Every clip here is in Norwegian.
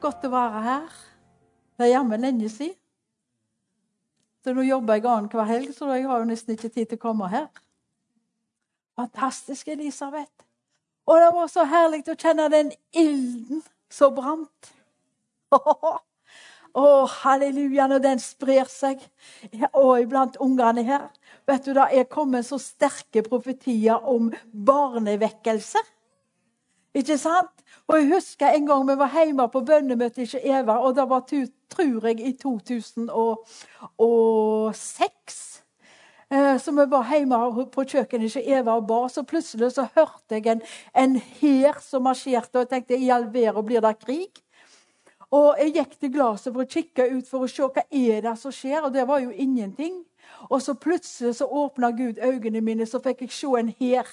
godt å være her. Det er jammen lenge siden. Så nå jobber jeg annenhver helg, så jeg har jo nesten ikke tid til å komme her. Fantastisk, Elisabeth. Og det var så herlig å kjenne den ilden som brant. Å, halleluja, når den sprer seg og iblant ungene her. Vet du, Det er kommet så sterke profetier om barnevekkelse. Ikke sant? Og Jeg husker en gang vi var hjemme på bønnemøte i Eva, og det var, tror jeg, i 2006. Eh, så vi var hjemme på kjøkkenet i Eva og ba, så plutselig så hørte jeg en, en hær som marsjerte, og jeg tenkte i all verden blir det krig? Og Jeg gikk til glasset for å kikke ut for å se hva er det som skjer, og det var jo ingenting. Og så plutselig så åpna Gud øynene mine, så fikk jeg se en hær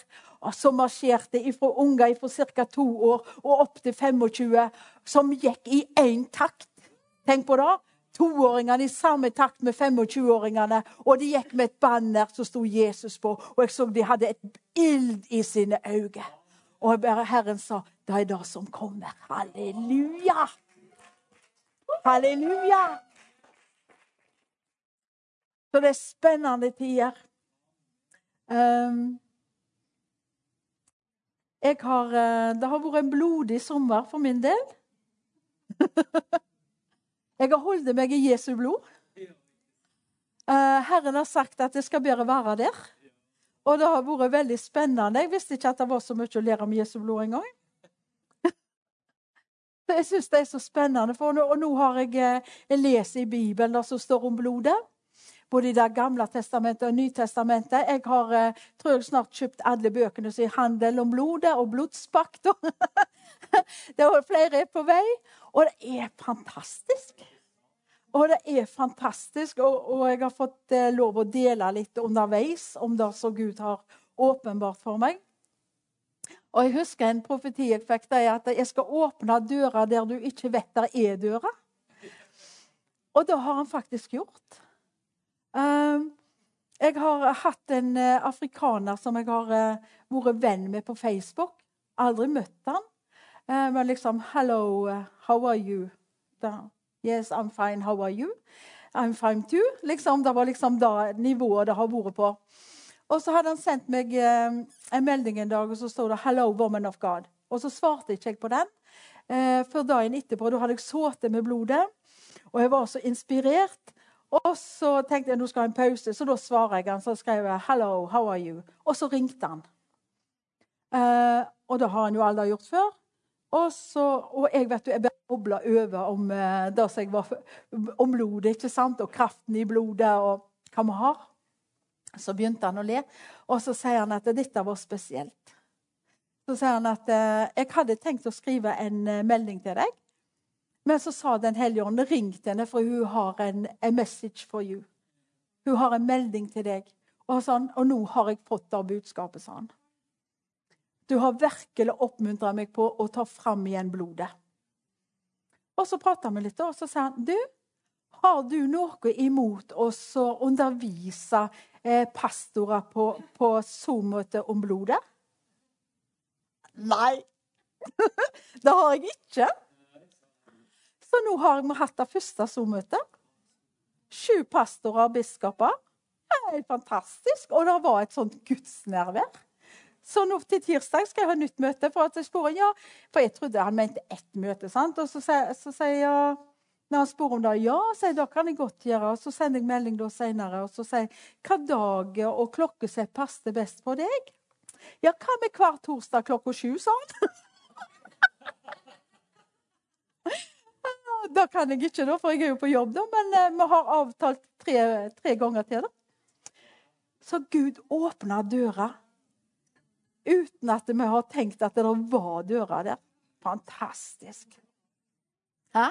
som marsjerte fra unger fra ca. to år og opp til 25, som gikk i én takt. Tenk på det. Toåringene i samme takt med 25-åringene. Og de gikk med et banner som sto Jesus på. Og jeg så de hadde et ild i sine øyne. Og bare Herren sa, 'Det er det som kommer'. Halleluja! Halleluja! Så det er spennende tider. Um, har, eh, det har vært en blodig sommer for min del. jeg har holdt meg i Jesu blod. Uh, Herren har sagt at jeg skal bare være der. Og det har vært veldig spennende. Jeg visste ikke at det var så mye å lære om Jesu blod engang. jeg syns det er så spennende. For nå, og nå har jeg, eh, jeg lest i Bibelen det som står om blodet både i Det gamle testamentet og Nytestamentet. Jeg har eh, tror jeg snart kjøpt alle bøkene som er 'Handel om blodet' og 'Blodspakt'. det er flere er på vei. Og det er fantastisk. Og det er fantastisk. Og, og jeg har fått eh, lov å dele litt underveis om det som Gud har åpenbart for meg. Og Jeg husker en profeti jeg fikk, det er at jeg skal åpne dører der du ikke vet der er dører. Og det har han faktisk gjort. Ehm, jeg har hatt en eh, afrikaner som jeg har eh, vært venn med på Facebook. Aldri møtt han. Eh, men liksom 'Hello, how are you?' Da, 'Yes, I'm fine. How are you?' 'I'm fine too.' Liksom, det var liksom det nivået det har vært på. Og så hadde han sendt meg en melding en dag, og så stod det 'Hello, woman of God'. Og så svarte ikke jeg på den. før dagen etterpå. Da hadde jeg sittet med blodet, og jeg var så inspirert. Og så tenkte jeg nå skal jeg ha en pause, så da svarer jeg han. Så skrev jeg 'Hello, how are you?' Og så ringte han. Eh, og det har han jo aldri gjort før. Og, så, og jeg vet du, jeg bare bobla over om eh, det som jeg var om blodet ikke sant? og kraften i blodet og hva vi har. Så begynte han å le, og så sier han at dette var spesielt. Så sier han at eh, jeg hadde tenkt å skrive en melding til deg. Men så sa Den hellige ånd ring til henne, for hun har en a message for you. Hun har en melding til deg. Og, sånn, og nå har jeg fått det budskapet, sa han. Du har virkelig oppmuntra meg på å ta fram igjen blodet. Og så prata vi litt, og så sa han du, har du noe imot oss å undervise eh, pastorer på, på Zoom-møte om blodet? Nei, det har jeg ikke. Så nå har vi hatt det første Zoom-møtet. Sju pastorer og biskoper. Helt fantastisk. Og det var et sånt gudsnærvær. Så nå til tirsdag skal jeg ha nytt møte. For at jeg spør, ja, for jeg trodde han mente ett møte. sant? Og så sier jeg når han spør om det, ja, sier da kan jeg godt gjøre. Og så sender jeg melding da senere og så sier hva dag og klokkesett passer best på deg. Ja, hva med hver torsdag klokka sju, sa. det kan jeg ikke, da, for jeg er jo på jobb, da. Men eh, vi har avtalt tre, tre ganger til. da. Så Gud åpna døra uten at vi har tenkt at det var døra der. Fantastisk. Hæ?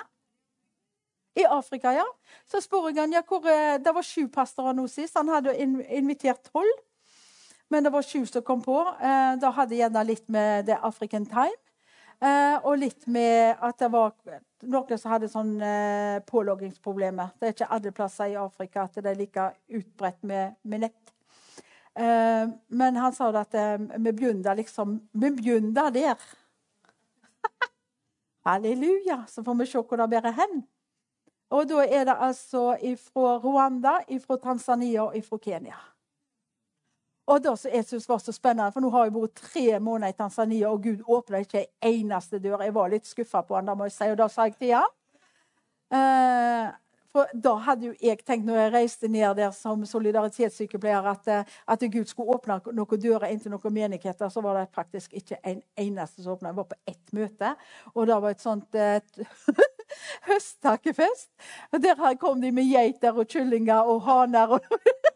I Afrika, ja. Så spør jeg han, ja, hvor, eh, Det var sju pastorer nå sist. Han hadde invitert tolv. Men det var sju som kom på. Eh, da hadde jeg gjerne litt med The African Time. Eh, og litt med at det var noen som hadde sånn eh, påloggingsproblemer. Det er ikke alle plasser i Afrika at det er like utbredt med, med nett. Eh, men han sa at vi begynner liksom Vi begynner der. Halleluja. Så får vi se hvor det bærer hen. Og da er det altså fra Rwanda, fra Tanzania og fra Kenya. Og det som jeg synes var så spennende, for Nå har jeg vært tre måneder i Tanzania, og Gud åpna ikke en eneste dør. Jeg var litt skuffa på han, da må jeg si, og da sa jeg til han. Eh, for Da hadde jo jeg tenkt når jeg reiste ned der som solidaritetssykepleier, at, eh, at Gud skulle åpne noen dører inn til noen menigheter. Så var det faktisk ikke en eneste som åpna. Jeg var på ett møte, og det var et sånt et høsttakkefest. Og Der kom de med geiter og kyllinger og haner. og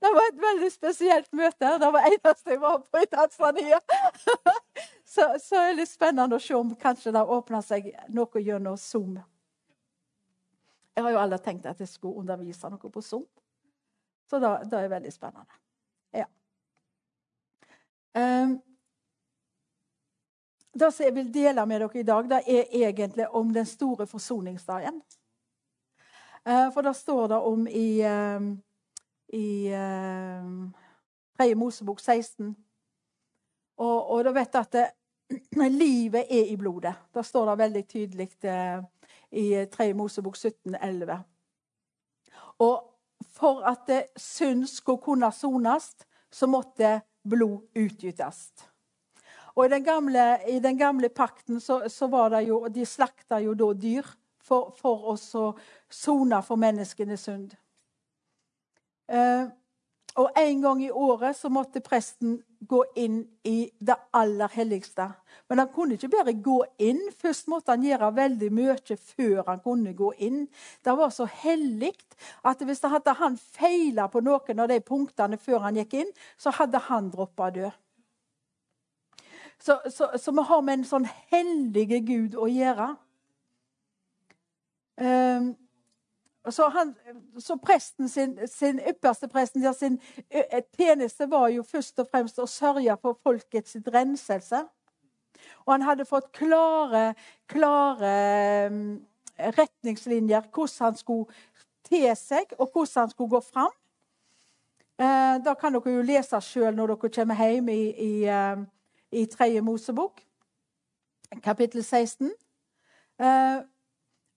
Det var et veldig spesielt møte. Det var eneste jeg var på i Tanzania. Så, så er det litt spennende å se om kanskje det åpner seg noe gjennom Zoom. Jeg har jo aldri tenkt at jeg skulle undervise noe på Zoom. Så det, det er veldig spennende. Ja. Um, det som jeg vil dele med dere i dag, det er egentlig om den store forsoningsdagen. Uh, for det står det om i um, i eh, Mosebok 16. Og, og da vet jeg at det, livet er i blodet. Da står det veldig tydelig eh, i 3. Mosebok 17, 11. Og for at eh, synd skulle kunne sones, så måtte blod utgytes. Og i den gamle, i den gamle pakten så, så, var det jo De slakta jo da dyr for, for å sone for menneskenes synd. Eh, og en gang i året så måtte presten gå inn i det aller helligste. Men han kunne ikke bare gå inn. Først måtte han gjøre veldig mye før han kunne gå inn. Det var så hellig at hvis hadde han feila på noen av de punktene før han gikk inn, så hadde han droppa død. Så, så, så, vi har med en sånn hellige Gud å gjøre. Um, så, han, så presten sin, sin ypperste presten sin tjeneste var jo først og fremst å sørge for folkets renselse. Og han hadde fått klare, klare retningslinjer hvordan han skulle te seg, og hvordan han skulle gå fram. Eh, da kan dere jo lese sjøl når dere kommer hjem i, i, i 3. Mosebok, kapittel 16. Eh,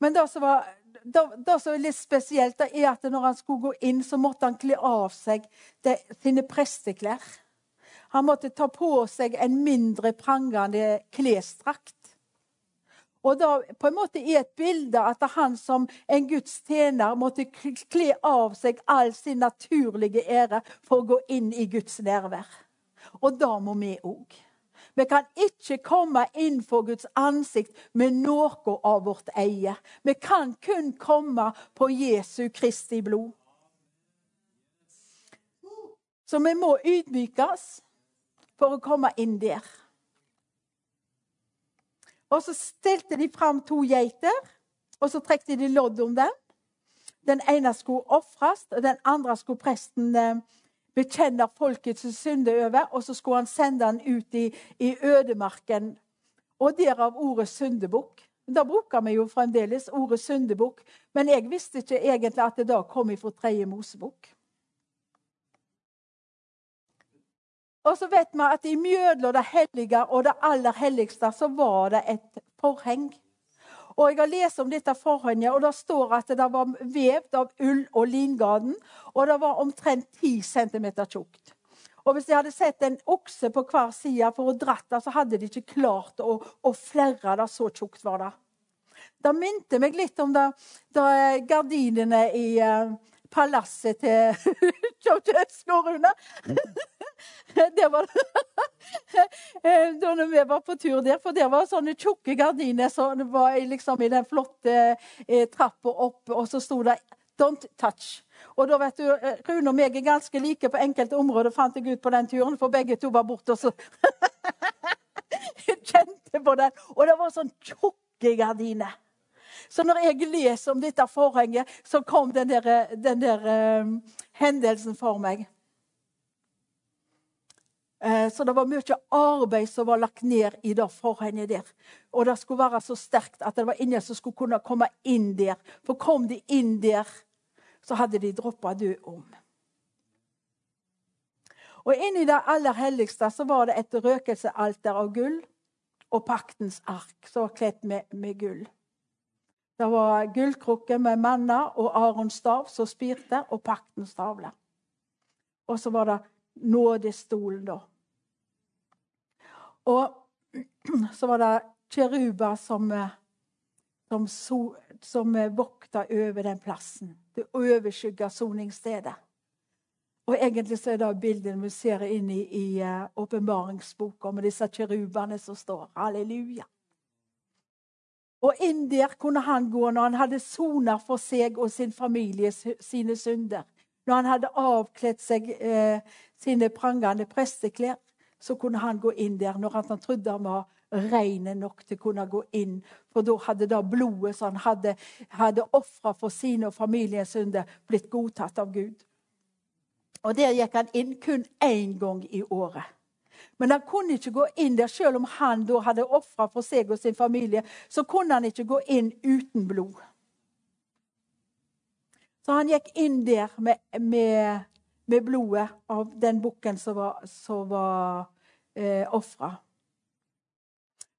men det som var det, som er litt spesielt, det er at når han skulle gå inn, så måtte han kle av seg det, sine presteklær. Han måtte ta på seg en mindre prangende klesdrakt. Og da på en måte er et bilde at han som en Guds tjener måtte kle av seg all sin naturlige ære for å gå inn i Guds nærvær. Og da må vi òg. Vi kan ikke komme inn for Guds ansikt med noe av vårt eie. Vi kan kun komme på Jesu Kristi blod. Så vi må ydmykes for å komme inn der. Og så stilte de fram to geiter, og så trekte de lodd om dem. Den ene skulle ofres, og den andre skulle presten eh, bekjenner folkets synder over, og så skulle han sende han ut i, i ødemarken. Og derav ordet syndebukk. Da bruker vi jo fremdeles ordet syndebukk, men jeg visste ikke egentlig at det da kom ifra tredje Mosebukk. Og så vet vi at i mjødla det hellige og det aller helligste så var det et forheng. Og Jeg har lest om dette forhenget, og det står at det var vevd av ull og lingaden. Og det var omtrent 10 cm tjukt. Og Hvis de hadde sett en okse på hver side for å dratt det, så hadde de ikke klart å, å flerre det. Så tjukt var det. Det minte meg litt om det, det gardinene i uh, palasset til Ceaucescu, Rune. Det var eh, da vi var på tur der, for der var sånne tjukke gardiner som var liksom i den flotte eh, trappa opp, og så sto det 'Don't touch'. Og da vet du, eh, Rune og meg er ganske like på enkelte områder, fant jeg ut på den turen, for begge to var borte. og så kjente på den. Og det var sånn tjukke gardiner. Så når jeg leser om dette forhenget, så kom den der, den der um, hendelsen for meg. Uh, så det var mye arbeid som var lagt ned i det forhenget der. Og det skulle være så sterkt at det var ingen som skulle kunne komme inn der. For kom de inn der, så hadde de droppa død om. Og inni det aller helligste så var det et røkelsealter av gull og paktens ark som var kledd med, med gull. Det var gullkrukke med manna og Arons stav som spirte, og paktens tavle. Og så var det nådestolen, da. Og så var det kjeruber som, som, som vokta over den plassen. Det overskygga soningsstedet. Og egentlig så er det bildet vi ser inn i, uh, åpenbaringsboka med disse kjerubene som står. Halleluja. Og inn der kunne han gå når han hadde soner for seg og sin familie sine synder. Når han hadde avkledd seg eh, sine prangende presteklær, så kunne han gå inn der når han trodde han var ren nok til å kunne gå inn. For da hadde da blodet som han hadde, hadde ofra for sine og familiens synder, blitt godtatt av Gud. Og Der gikk han inn kun én gang i året. Men han kunne ikke gå inn der selv om han da hadde ofra for seg og sin familie. Så kunne han ikke gå inn uten blod. Så han gikk inn der med, med, med blodet av den bukken som var, som var eh, ofra.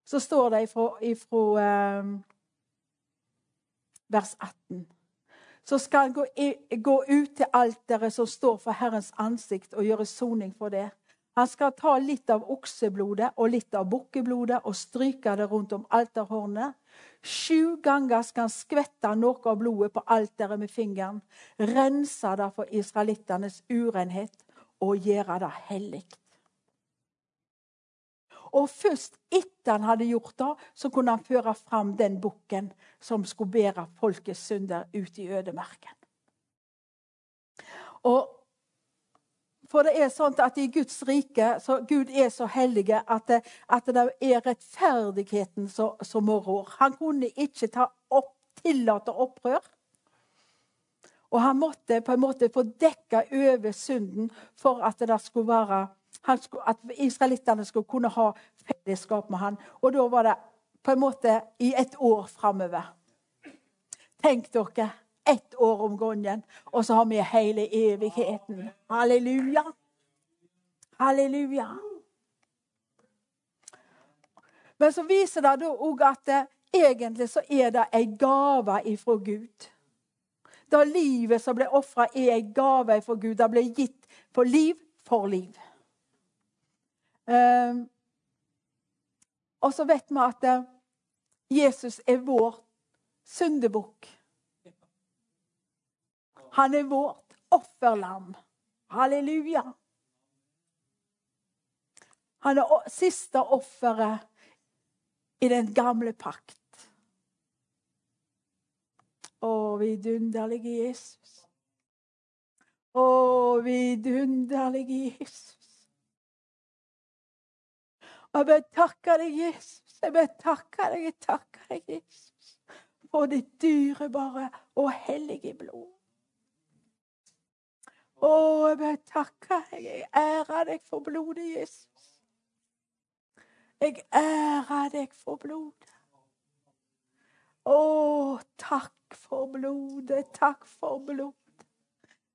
Så står det ifra, ifra eh, vers 18 så skal han gå, gå ut til alteret som står for Herrens ansikt, og gjøre soning for det. Han skal ta litt av okseblodet og litt av bukkeblodet og stryke det rundt om alterhornet. Sju ganger skal han skvette noe av blodet på alteret med fingeren, rense det for israelittenes urenhet og gjøre det hellig. Og først etter han hadde gjort det, så kunne han føre fram den bukken som skulle bære folkets synder ut i ødemarken. Og for det er sånn at i Guds rike så Gud er så hellig at det, at det er rettferdigheten som, må rå. Han kunne ikke ta opp, tillate opprør. Og han måtte på en måte få dekka over synden for at det skulle være skulle, At israelittene skulle kunne ha fellesskap med han. Og da var det på en måte i et år framover. Tenk dere ett år om gangen, og så har vi hele evigheten. Halleluja. Halleluja. Men så viser det da òg at det, egentlig så er det ei gave ifra Gud. Da livet som ble ofra, er ei gave ifra Gud. Det ble gitt for liv for liv. Um, og så vet vi at eh, Jesus er vår syndebukk. Han er vårt offerlam. Halleluja. Han er siste offeret i den gamle pakt. Å, vidunderlige Jesus. Å, vidunderlige Jesus. Jeg bare takke deg, Jesus. Jeg bare takke deg, jeg takker deg, Jesus, for ditt dyrebare og hellige blod. Å, jeg bare takke deg. Jeg ærer deg for blodet, Jesus. Jeg ærer deg for blodet. Å, takk for blodet. Takk for blodet.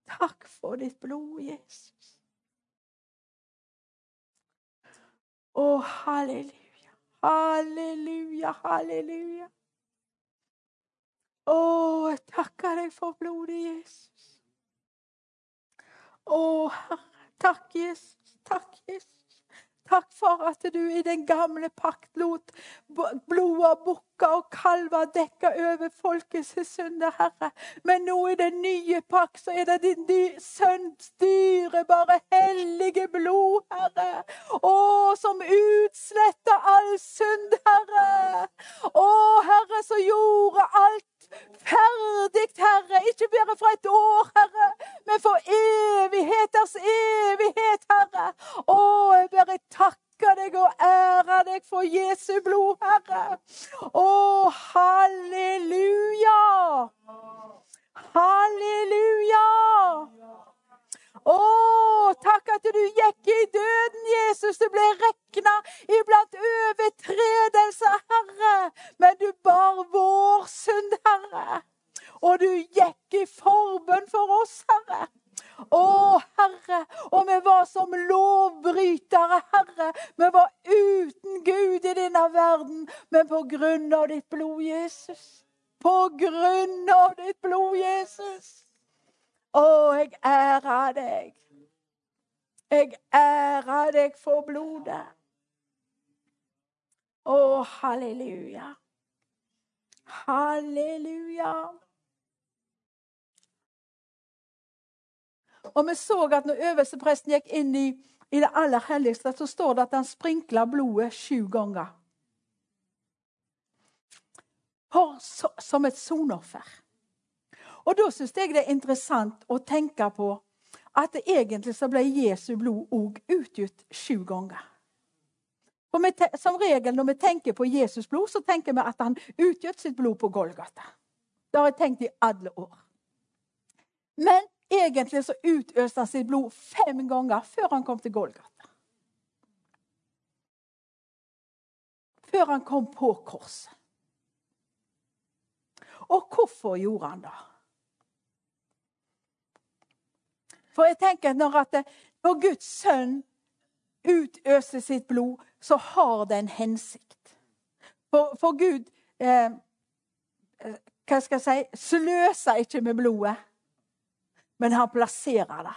Takk for ditt blod, Jesus. Å, halleluja. Halleluja, halleluja. Å, jeg takker deg for blodet, Jesus. Å, Herre. Takk, Jesus. Takk, Jesus. Takk for at du i den gamle pakt lot blod av bukker og kalver dekke over folkets synder, Herre. Men nå i den nye pakt så er det din dy sønns dyrebare, hellige blod, Herre. Å, som utsletter all synd, Herre. Å, Herre, som gjorde alt ferdig, Herre. Ikke bare for et år, Herre, men for evigheters evighet, Herre. Å, jeg bare takker deg og ærer deg for Jesu blod, Herre. Å, halleluja! Halleluja! Å, takk at du gikk i døden, Jesus. Du ble regna iblant overtredelser, Herre. Men du bar vår synd, Herre. Og du gikk i forbønn for oss, Herre. Å, Herre, og vi var som lovbrytere, Herre. Vi var uten Gud i denne verden. men på grunn av ditt blod, Jesus. På grunn av ditt blod, Jesus. Å, jeg ærer deg. Jeg ærer deg for blodet. Å, halleluja. Halleluja. Og vi så at når øverstepresten gikk inn i, i, det aller helligste, så står det at han sprinkla blodet sju ganger. For, som et sonoffer. Og da syns jeg det er interessant å tenke på at egentlig så ble Jesu blod òg utgitt sju ganger. For vi, Som regel når vi tenker på Jesus blod, så tenker vi at han utgjøt sitt blod på Golgata. Det har jeg tenkt i alle år. Men Egentlig så utøste han sitt blod fem ganger før han kom til Golgata. Før han kom på korset. Og hvorfor gjorde han det? For jeg tenker når, at når Guds sønn utøser sitt blod, så har det en hensikt. For, for Gud eh, eh hva skal jeg si, sløser ikke med blodet men han plasserer det.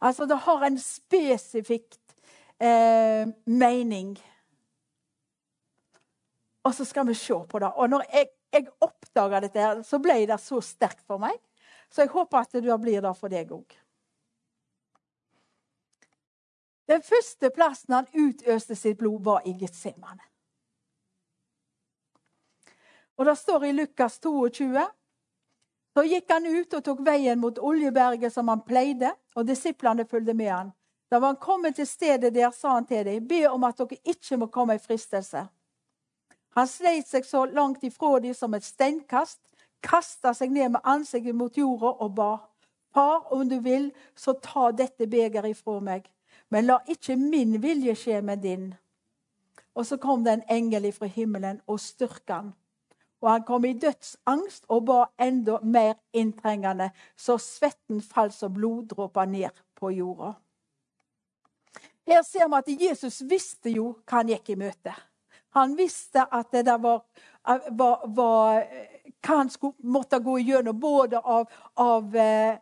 Altså, det har en spesifikk eh, mening. Og så skal vi se på det. Og når jeg, jeg oppdaga dette, så ble det så sterkt for meg. Så jeg håper at det blir det for deg òg. Den første plassen han utøste sitt blod, var i Getsemane. Og det står i Lukas 22 så gikk han ut og tok veien mot Oljeberget som han pleide, og disiplene fulgte med han. Da var han kommet til stedet der, sa han til dem, be om at dere ikke må komme i fristelse. Han sleit seg så langt ifra dem som et steinkast, kasta seg ned med ansiktet mot jorda og ba. Far, om du vil, så ta dette begeret ifra meg, men la ikke min vilje skje med din. Og så kom det en engel ifra himmelen og styrka han. Og han kom i dødsangst og ba enda mer inntrengende, så svetten falt som bloddråper ned på jorda. Her ser vi at Jesus visste jo hva han gikk i møte. Han visste at det der var, var, var hva han skulle, måtte gå igjennom, både av, av eh,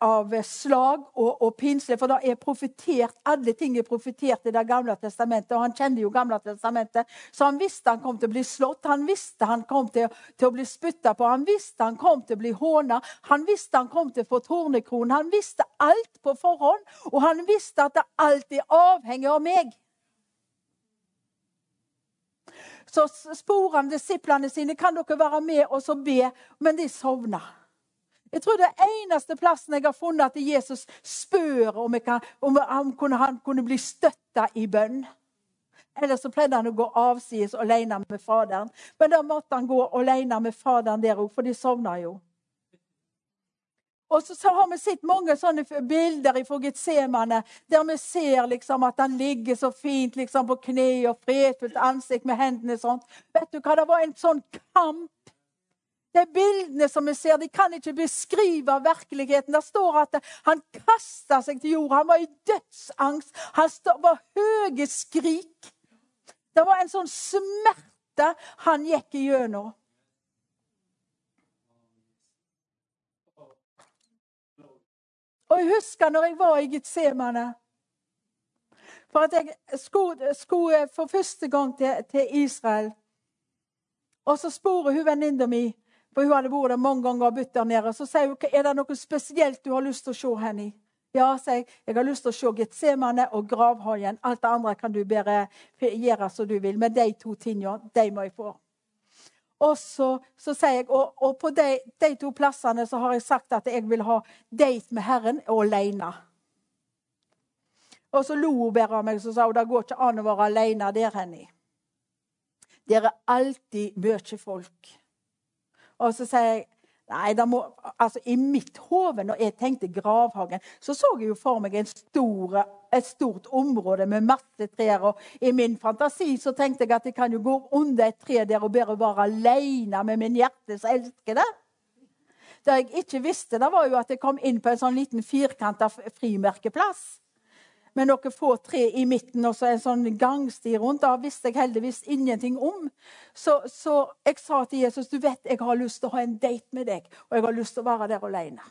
av slag og, og pinsler. For da er profetert, alle ting er profetert i Det gamle testamentet. Og han kjente jo Gamle testamentet, så han visste han kom til å bli slått. Han visste han kom til, til å bli spytta på. Han visste han kom til å bli håna. Han visste han kom til å få tornekronen. Han visste alt på forhånd. Og han visste at det alltid avhenger av meg. Så spor han disiplene sine. Kan dere være med og så be? Men de sovna. Jeg tror det eneste plassen jeg har funnet at Jesus spør om, kan, om han, kunne, han, kunne, bli støtta i bønn. Ellers så pleide han å gå avsides alene med Faderen. Men da måtte han gå alene med Faderen der òg, for de sovna jo. Og så, har vi sett mange sånne bilder fra Getsemane der vi ser liksom at han ligger så fint liksom på kne og fredfullt ansikt med hendene sånn. Vet du hva, Det var en sånn kamp de bildene som vi ser, de kan ikke beskrive virkeligheten. Det står at han kasta seg til jorda. Han var i dødsangst. Han var høye skrik. Det var en sånn smerte han gikk igjennom. Og jeg husker når jeg var i Getsemane For at jeg skulle, skulle for første gang til, til Israel. Og så sporer hun venninna mi for hun hadde vært der mange ganger og bytt der nede. Så sier hun er det noe spesielt du har lyst til å se henne i. Ja, sier jeg. Jeg har lyst til å se Getsemane og gravhaien. Alt det andre kan du bare gjøre som du vil. Men de to tingene, de må jeg få. Og så, så sier jeg, og, og på de, de, to plassene så har jeg sagt at jeg vil ha date med Herren alene. Og så lo hun bare av meg og sa at det går ikke an å være alene der henne. Der er alltid mye folk. Og så sier jeg Nei, må, altså I mitt hode, når jeg tenkte Gravhagen, så så jeg jo for meg stor, et stort område med masse trær. Og i min fantasi så tenkte jeg at jeg kan jo gå under et tre der og bare være alene med min hjertes elskede. Det jeg ikke visste, det var jo at jeg kom inn på en sånn liten firkanta frimerkeplass. Med noen få tre i midten og så en sånn gangsti rundt. Da visste jeg heldigvis ingenting om. Så, så, jeg sa til Jesus du vet jeg har lyst til å ha en date med deg, og jeg har lyst til å være der alene.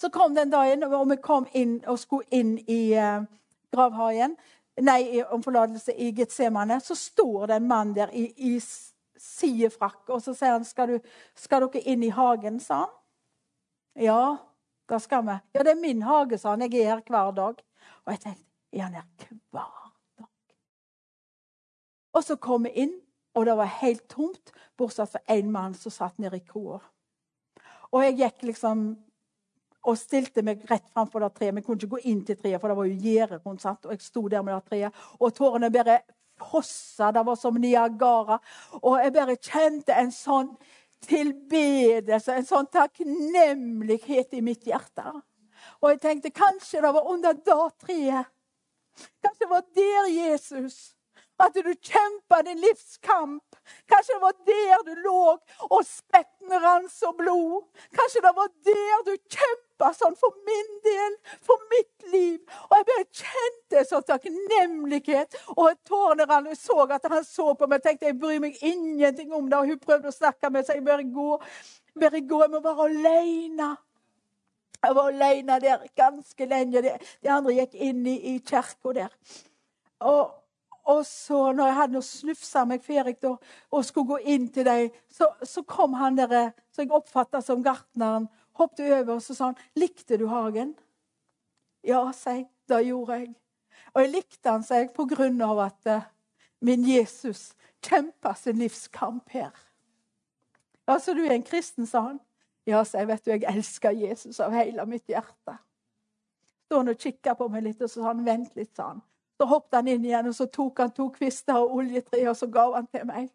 Så kom den dagen, og vi kom inn og skulle inn i uh, gravhaien. Nei, om forlatelse i Getsemane. Så står det en mann der i, i sidefrakk, og så sier han skal, du, skal dere inn i hagen, sa han. Ja, da skal vi. Ja, det er min hage, sa han. Jeg er her hver dag. Og jeg tenkte, er han her hver dag? Og så kom vi inn, og det var helt tomt, bortsett fra én mann som satt nede i kroa. Og jeg gikk liksom og stilte meg rett framfor det treet. Vi kunne ikke gå inn til treet, for det var jo gjerde rundt. Og jeg sto der med det treet, og tårene bare fossa. Det var som Niagara. Og jeg bare kjente en sånn tilbedelse, en sånn takknemlighet i mitt hjerte. Og jeg tenkte kanskje det var under det treet. Kanskje det var der Jesus at du kjempa din livskamp. Kanskje det var der du lå og spetten rans og blod. Kanskje det var der du kjempa sånn for min del, for mitt liv. Og jeg bare kjente sånn takknemlighet. Og tårene rant. Jeg så at han så på meg. og tenkte jeg bryr meg ingenting om det. Og hun prøvde å snakke med seg. Jeg bare gå. Bare gå. Jeg må være aleine. Jeg var alene der ganske lenge. De andre gikk inn i, i kirka der. Og og så når jeg hadde snufsa meg ferdig og, og, skulle gå inn til dem, så, så, kom han der som jeg oppfatta som gartneren, hoppet over og så sa han, 'Likte du hagen?' Ja, sa jeg. Det gjorde jeg. Og jeg likte han, sa jeg, på grunn av at uh, min Jesus kjempa sin livskamp her. Ja, så du er en kristen, sa han. Ja, sa jeg. Vet du, jeg elsker Jesus av hele mitt hjerte. Så han og kikka på meg litt, og så sa han, 'Vent litt', sa han. Så hoppet han inn igjen, og så tok han to kvister og oljetre, og så ga han til meg.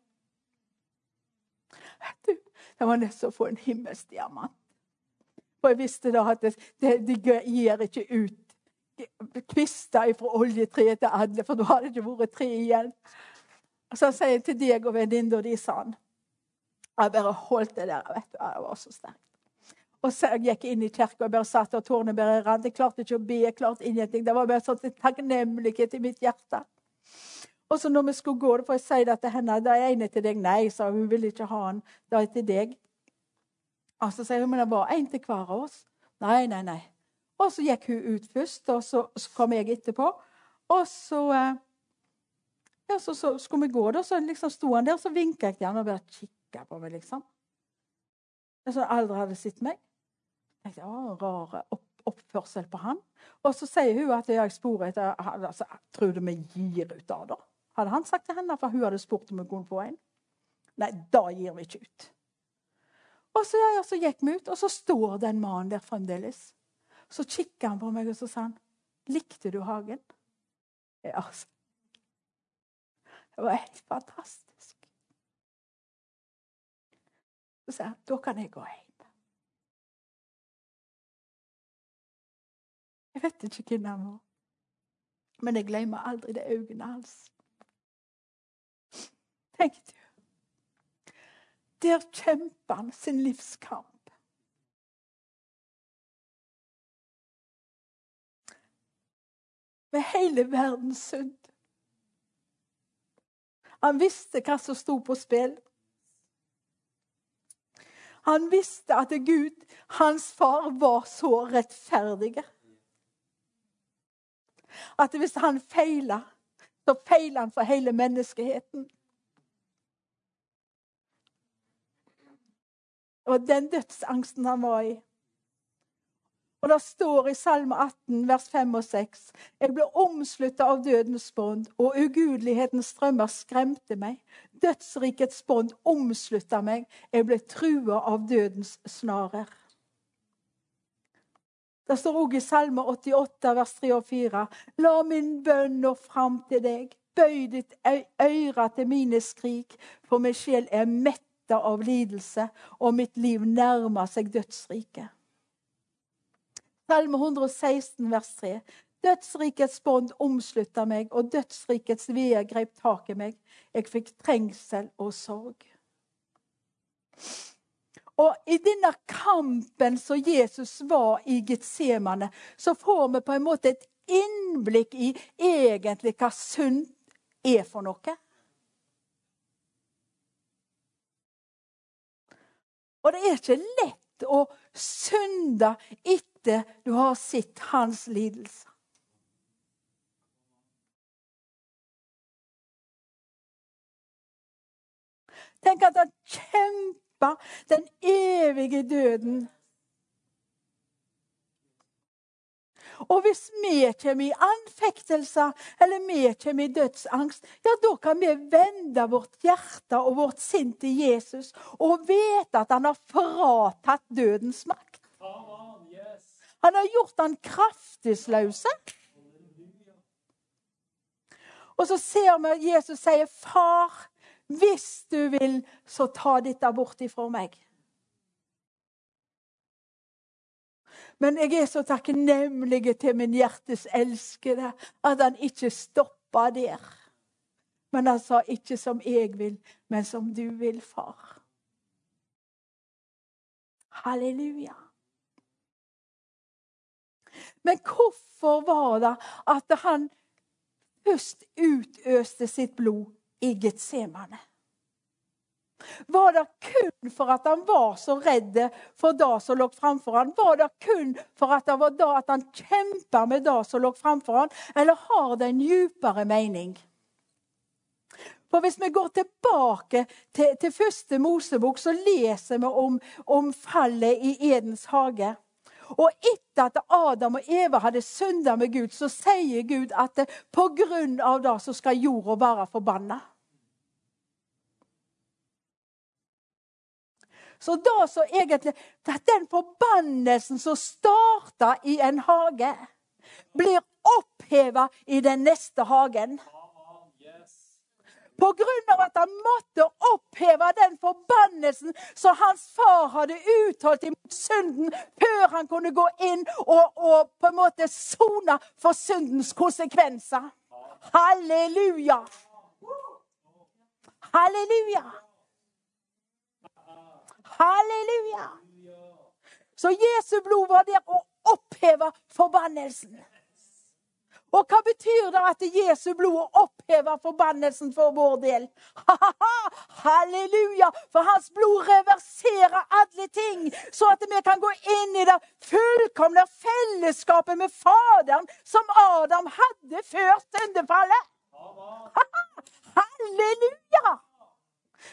Vet du, Det var nesten å få en himmelsdiamant. For jeg visste da at det, det, det gir ikke ut kvister fra oljetreet til alle, for da hadde det ikke vært tre igjen. Og så sier jeg til deg og venninna di, sa han. Jeg bare holdt det der. vet du, Jeg var så sterkt. Og så jeg gikk inn i kirka og bare satt og tårene rant. Jeg klarte ikke å be. jeg klarte ingenting. Det var bare sånn takknemlighet i mitt hjerte. Og så når vi skulle gå, for jeg sa det til henne. Det er en til deg. Nei, sa hun. Hun ville ikke ha den. Det er til deg. Og så sier hun men det var en til hver av oss. Nei, nei, nei. Og så gikk hun ut først, og så, så kom jeg etterpå. Og så eh, ja, så, så skulle vi gå, da, så liksom sto han der, og så vinka jeg til han og bare kikka på meg, liksom. Jeg så aldri hadde sett meg tenkte å, rar opp, oppførsel på han. Og så sier hun at jeg sporer etter altså, Tror du vi gir ut av det? Hadde han sagt til henne, for hun hadde spurt om hun kunne få en. Nei, da gir vi ikke ut. Og så, ja, så gikk vi ut, og så står den mannen der fremdeles. Så kikker han på meg og så sa han, 'Likte du hagen?' Ja, altså. Det var helt fantastisk. Så sa han, 'Da kan jeg gå hjem'. Jeg vet ikke hvem han var. Men jeg glemmer aldri det øynene hans. Tenk du. Der kjemper han sin livskamp. Med hele verdens synd. Han visste hva som sto på spill. Han visste at Gud, hans far, var så rettferdig at hvis han feiler, så feiler han for hele menneskeheten. Og den dødsangsten han var i. Og Det står i Salme 18, vers 5 og 6.: Jeg ble omslutta av dødens bånd, og ugudelighetens strømmer skremte meg. Dødsrikets bånd omslutta meg, jeg ble trua av dødens snarer. Det står òg i Salme 88, vers 3 og 4. La min bønn nå fram til deg. Bøy ditt øre til mine skrik, for min sjel er metta av lidelse, og mitt liv nærmer seg dødsriket. Salme 116, vers 3. Dødsrikets bånd omslutta meg, og dødsrikets veer grep tak i meg. Jeg fikk trengsel og sorg. Og i denne kampen som Jesus var i Getsemane, så får vi på en måte et innblikk i egentlig hva synd er for noe. Og det er ikke lett å synde etter du har sett hans lidelse. Tenk at han kjempa den evige døden Og hvis vi kommer i anfektelser eller vi kommer i dødsangst, ja, da kan vi vende vårt hjerte og vårt sinn til Jesus og vite at han har fratatt dødens makt. Han har gjort han kraftesløse. Og så ser vi at Jesus sier, 'Far, hvis du vil, så ta dette bort ifra meg.' Men jeg er så takknemlig til min hjertes elskede at han ikke stoppa der. Men han sa ikke som jeg vil, men som du vil, far. Halleluja. Men hvorfor var det at han først utøste sitt blod i Getsemane? Var det kun for at han var så redd for det som lå framfor han? Var det kun for at det var da at han kjempa med det som lå framfor han? Eller har det en djupere mening? For Hvis vi går tilbake til, til første Mosebok, så leser vi om, om fallet i Edens hage. Og etter at Adam og Eva hadde synda med Gud, så sier Gud at på grunn av det så skal jorda være forbanna. Så da så egentlig Den forbannelsen som starta i en hage, blir oppheva i den neste hagen. På grunn av at han måtte oppheve den forbannelsen som hans far hadde uttalt imot synden, før han kunne gå inn og, og på en måte sone for syndens konsekvenser. Halleluja! Halleluja! Halleluja! Så Jesu blod var der å oppheve forbannelsen. Og hva betyr det at Jesu blod opphever forbannelsen for vår del? Halleluja! For hans blod reverserer alle ting, så at vi kan gå inn i det fullkomne fellesskapet med Faderen som Adam hadde før syndefallet. Halleluja!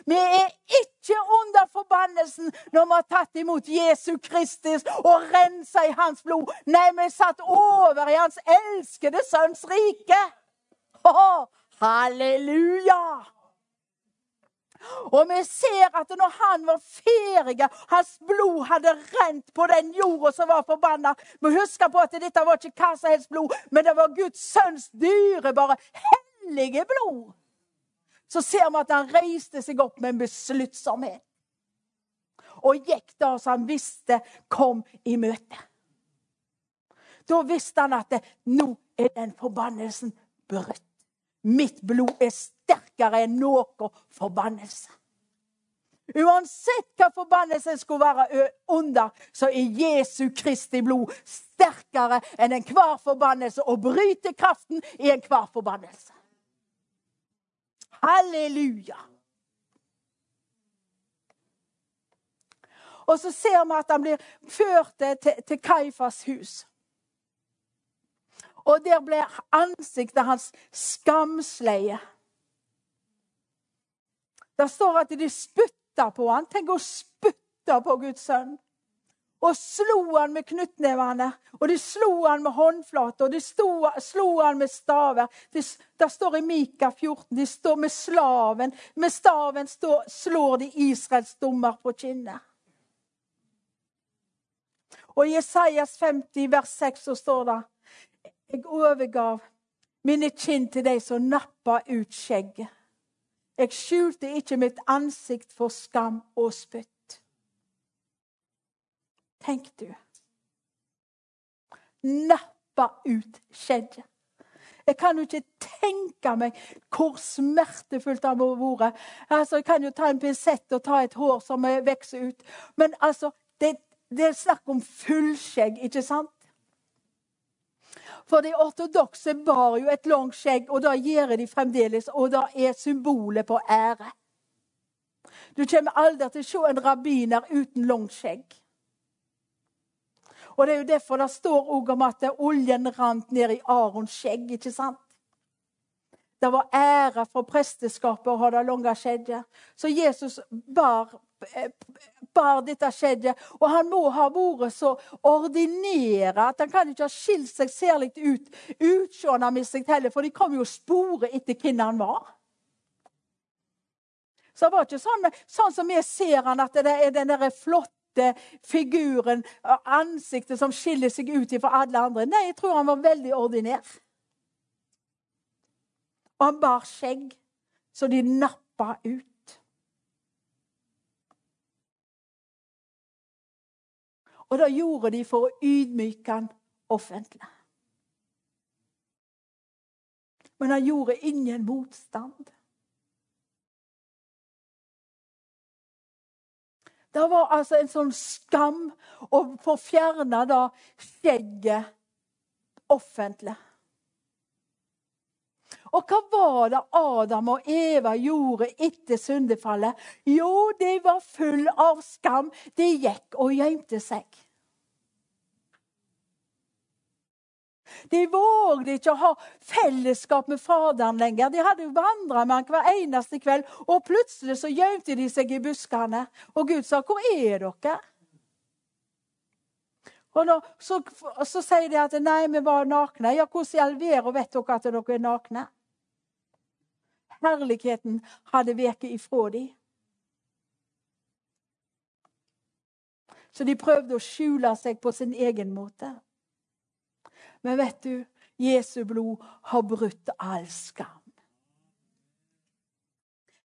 Vi er ikke under forbannelsen når vi har tatt imot Jesu Kristus og rensa i hans blod. Nei, vi er satt over i hans elskede sønns rike. Oh, halleluja! Og vi ser at når han var ferdig, hans blod hadde rent på den jorda som var forbanna. Vi husker på at dette var ikke hva som helst blod, men det var Guds sønns dyrebare, hellige blod så ser vi at han reiste seg opp med en besluttsomhet. Og gikk da som han visste kom i møte. Da visste han at det, nå er den forbannelsen brutt. Mitt blod er sterkere enn noen forbannelse. Uansett hva forbannelsen skulle være under, så er Jesu Kristi blod sterkere enn enhver forbannelse og bryter kraften i enhver forbannelse. Halleluja! Og så ser vi at han blir ført til, til Kaifas hus. Og der ble ansiktet hans skamsleie. Det står at de spytta på han. Tenk å spytte på Guds sønn og slo han med knyttnevene. Og de slo han med håndflater, og de sto, slo han med staver. Det, det står i Mika 14. De står med slaven. Med staven står, slår de Israels dommer på kinnet. Og i Jesajas 50, vers 6, så står det Jeg overgav mine kinn til de som nappa ut skjegget. Jeg skjulte ikke mitt ansikt for skam og spytt. Tenk du. Nappa ut skjedde. Jeg kan jo ikke tenke meg hvor smertefullt det har vært. Altså, jeg kan jo ta en pinsett og ta et hår som vokser ut. Men altså, det, det er snakk om fullskjegg, ikke sant? For de ortodokse bar jo et langt skjegg, og da gjør de fremdeles. Og da er symbolet på ære. Du kommer aldri til å se en rabbiner uten langt skjegg. Og Det er jo derfor det står om at oljen rant ned i Arons skjegg. ikke sant? Det var ære for presteskapet å ha det lange skjegget. Så Jesus bar, bar dette skjegget. Og han må ha vært så ordinere at han kan ikke ha skilt seg særlig ut utseendet heller, for de kom jo spore etter hvem han var. Så det var ikke sånn, sånn som vi ser han, at det er den flotte figuren, ansiktet som skiller seg ut fra alle andre. Nei, jeg tror han var veldig ordinær. Og han bar skjegg så de nappa ut. Og det gjorde de for å ydmyke han offentlig. Men han gjorde ingen motstand. Det var altså en sånn skam å få fjerna skjegget offentlig. Og hva var det Adam og Eva gjorde etter syndefallet? Jo, de var full av skam. De gikk og gjemte seg. De vågde ikke å ha fellesskap med Faderen lenger. De hadde jo vandra med han hver eneste kveld, og plutselig så gjemte de seg i buskene. Og Gud sa, 'Hvor er dere?' Og nå, så, så, sier de at 'nei, vi var nakne'. Ja, hvordan i all verden vet dere at dere er nakne? Herligheten hadde veket ifra dem. Så de prøvde å skjule seg på sin egen måte. Men vet du, Jesu blod har brutt all skam.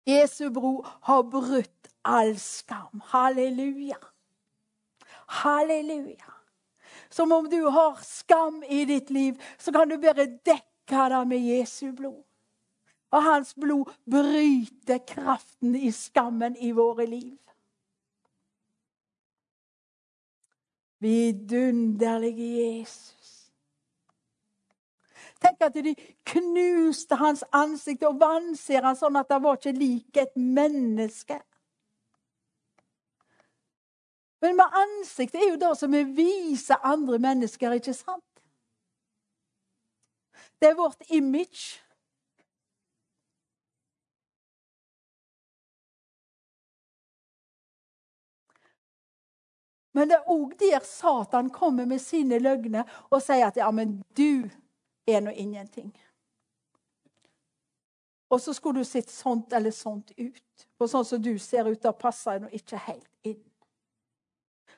Jesu blod har brutt all skam. Halleluja. Halleluja. Som om du har skam i ditt liv, så kan du bare dekke det med Jesu blod. Og hans blod bryter kraften i skammen i våre liv. Vidunderlige Jesus. Tenk at de knuste hans ansikt og vanser han sånn at det var ikke lik et menneske. Men med ansiktet er jo det som vi viser andre mennesker, ikke sant? Det er vårt image. Men det er òg der Satan kommer med sine løgner og sier at ja, men du er nå ingenting. Og så skulle du sett sånt eller sånt ut. For sånn som du ser ut, da passer nå ikke helt inn.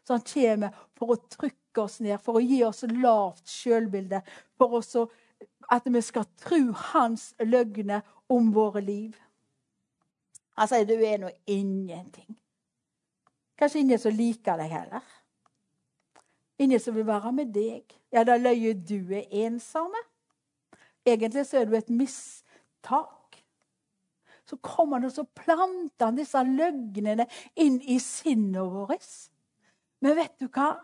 Så han kommer for å trykke oss ned, for å gi oss lavt sjølbilde. For også at vi skal tro hans løgner om våre liv. Han sier du er nå ingenting. Kanskje ingen som liker deg heller. Ingen som vil være med deg. Ja, da løyer du er ensomme. Egentlig så er du et mistak. Så kommer han og så planter han disse løgnene inn i sinnet vårt. Men vet du hva?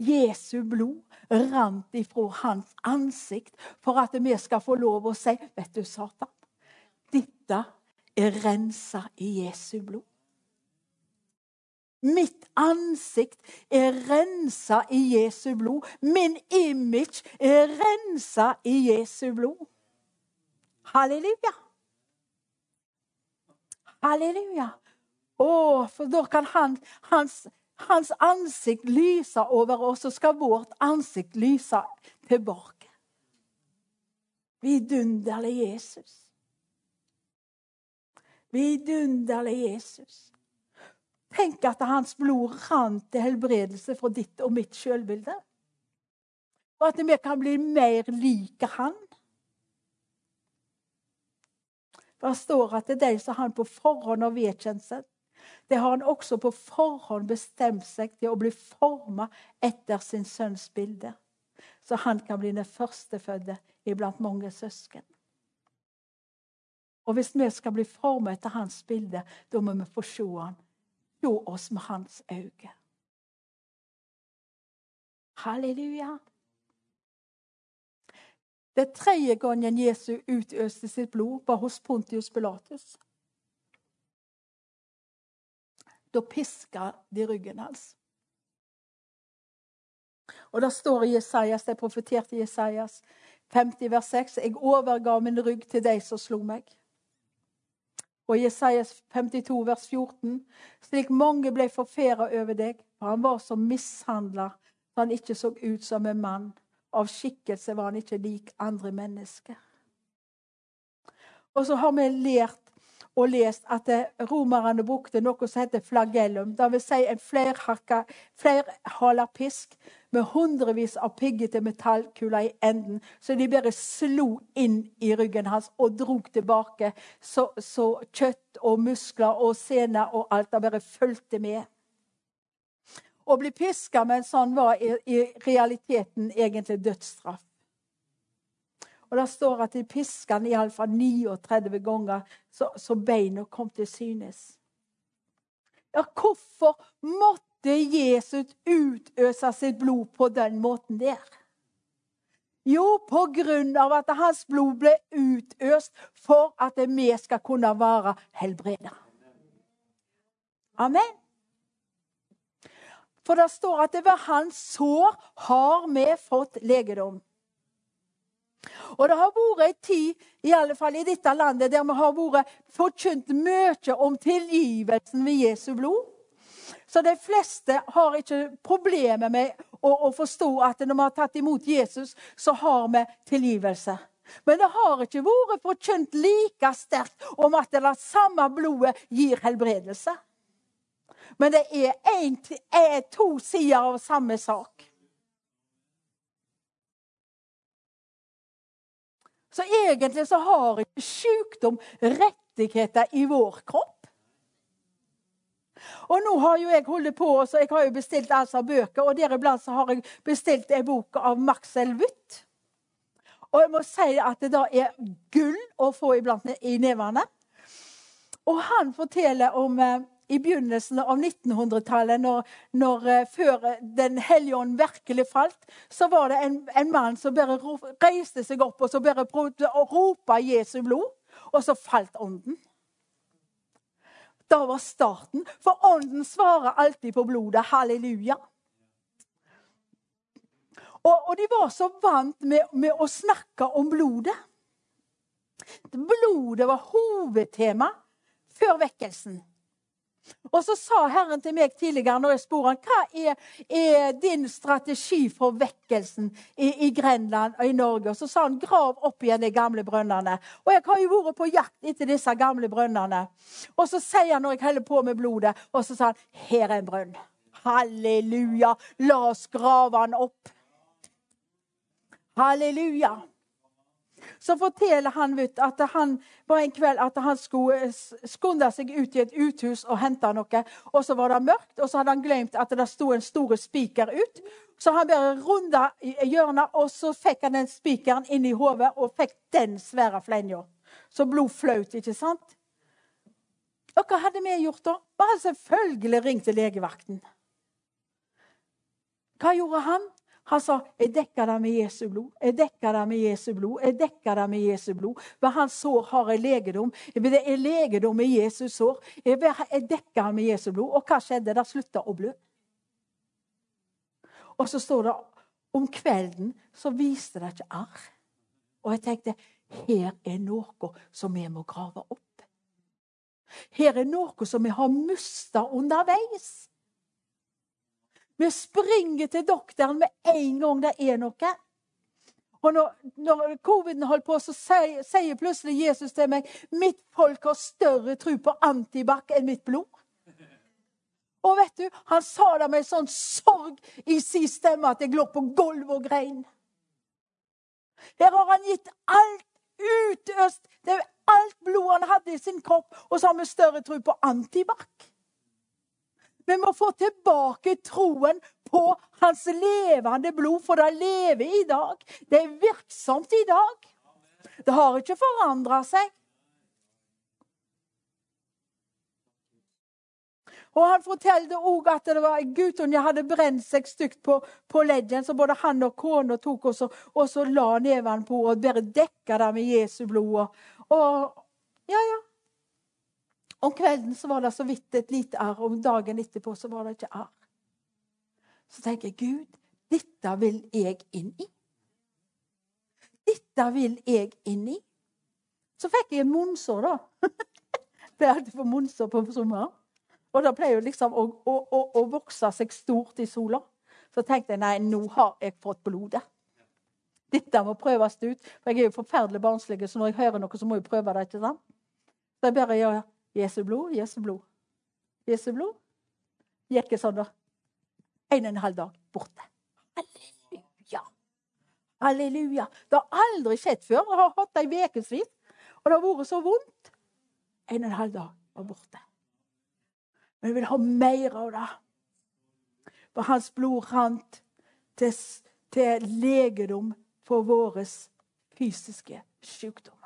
Jesu blod rant ifra hans ansikt for at vi skal få lov å si Vet du, Satan, dette er rensa i Jesu blod. Mitt ansikt er rensa i Jesu blod. Min image er rensa i Jesu blod. Halleluja. Halleluja. Å, for da kan han, hans, hans ansikt lyse over oss, og skal vårt ansikt lyse tilbake. Vidunderlig Jesus. Vidunderlig Jesus. Tenk at hans blod rant til helbredelse fra ditt og mitt sjølbilde. Og at vi kan bli mer like han. Det står at det er de som han på forhånd har vedkjent seg, det har han også på forhånd bestemt seg til å bli forma etter sin sønns bilde. Så han kan bli den førstefødte iblant mange søsken. Og hvis vi skal bli forma etter hans bilde, da må vi få se han se oss med hans øyne. Halleluja. Det tredje gangen Jesu utøste sitt blod var hos Pontius Pilatus. Da piska de ryggen hans. Og det står i Jesajas, det profeterte Jesajas 50 vers 6, jeg overga min rygg til de som slo meg. Og Jesajas 52 vers 14, slik mange ble forferda over deg, for han var så mishandla så han ikke så ut som en mann. Av skikkelse var han ikke lik andre mennesker. Og så har vi lært og lest at romerne brukte noe som heter flagellum. Det vil si en flerhala pisk med hundrevis av piggete metallkuler i enden. Så de bare slo inn i ryggen hans og drog tilbake. Så, så kjøtt og muskler og sener og alt det bare fulgte med. Å bli piska en sånn var i, i realiteten egentlig dødsstraff. Og det står at de piska han iallfall 39 ganger, så, så beina kom til synes. Ja, hvorfor måtte Jesus utøsa sitt blod på den måten der? Jo, på grunn av at hans blod ble utøst for at vi skal kunne være helbreda. Amen. For det står at det ved hans sår har vi fått legedom. Og det har vært en tid, i alle fall i dette landet, der vi har vært forkynt mye om tilgivelsen ved Jesu blod. Så de fleste har ikke problemer med å, å, forstå at når vi har tatt imot Jesus, så har vi tilgivelse. Men det har ikke vært forkynt like sterkt om at det samme blodet gir helbredelse. Men det er, en, er to sider av samme sak. Så egentlig så har ikke sykdom rettigheter i vår kropp. Og nå har jo jeg holdt på, så jeg har jo bestilt altså bøker, og deriblant så har jeg bestilt en bok av Maxel Wutt. Og jeg må si at det da er gull å få iblant i nevene. Og han forteller om eh, i begynnelsen av 1900-tallet, når, når, eh, før Den hellige ånd virkelig falt, så var det en, en, mann som bare reiste seg opp og så bare prøvde å rope Jesu blod, og så falt ånden. Da var starten. For ånden svarer alltid på blodet. Halleluja. Og, og de var så vant med, med å snakke om blodet. Blodet var hovedtema før vekkelsen. Og så sa Herren til meg tidligere når jeg spurte han, hva er, er din strategi for vekkelsen i, i, Grenland og i Norge. Og så sa han grav opp igjen de gamle brønnene. Og jeg har jo vært på jakt etter disse gamle brønnene. Og så sier han når jeg holder på med blodet, og så sa han her er en brønn. Halleluja. La oss grave han opp. Halleluja så forteller han vet, at han var en kveld at han skulle skunde seg ut i et uthus og hente noe. Og så var det mørkt, og så hadde han glemt at det sto en stor spiker ut. Så han bare runda hjørnet, og så fikk han den spikeren inn i hodet og fikk den svære flenja. Så blod flaut, ikke sant? Og hva hadde vi gjort da? Bare selvfølgelig ringt til legevakten. Hva gjorde han? Han sa 'Jeg dekker deg med Jesu blod'. Jeg dekker deg med Jesu blod. Jeg dekker deg med Jesu blod. Ved hans sår har jeg legedom. Det er legedom i Jesus sår. Jeg dekker ham med Jesu blod. Og hva skjedde? Det slutta å blø. Og så står det om kvelden så viste det ikke arr. Og jeg tenkte her er noe som vi må grave opp. Her er noe som vi har mista underveis. Vi springer til doktoren med en gang det er noe. Og når, når coviden holdt på, så sier, sier, plutselig Jesus til meg mitt folk har større tro på antibac enn mitt blod. Og vet du, Han sa det med sånn sorg i sin stemme at jeg lå på gulvet og grein. Her har han gitt alt utøst. Det er alt blod han hadde i sin kropp, og så har vi større tro på antibac. Vi må få tilbake troen på hans levende blod, for det lever i dag. Det er virksomt i dag. Det har ikke forandra seg. Og Han fortalte òg at det var guttunge hadde brent seg stygt på, på ledden. Så både han og kona tok og så, og så la neven på og bare dekka det med Jesu blod. Og, ja, ja. Om kvelden så var det så vidt et lite arr, og dagen etterpå så var det ikke arr. Så tenker jeg Gud, dette vil jeg inn i. Dette vil jeg inn i. Så fikk jeg en munnsår, da. Pleier alltid for munnsår på sommeren. Og det pleier jo liksom å, å, å, å, vokse seg stort i sola. Så tenkte jeg nei, nå har jeg fått blodet. Dette må prøves ut. For jeg er jo forferdelig barnslig, så når jeg hører noe, så må jeg prøve det. ikke sant? Så jeg bare gjør Jesu blod, Jesu blod. Jesu blod. Gikk jeg sånn, da. En og en halv dag borte. Halleluja. Halleluja. Det har aldri skjedd før. Jeg har hatt det i ukevis. Og det har vært så vondt. En og en halv dag var borte. Men jeg vil ha mer av det. For hans blod rant til, til legedom for vår fysiske sykdommer.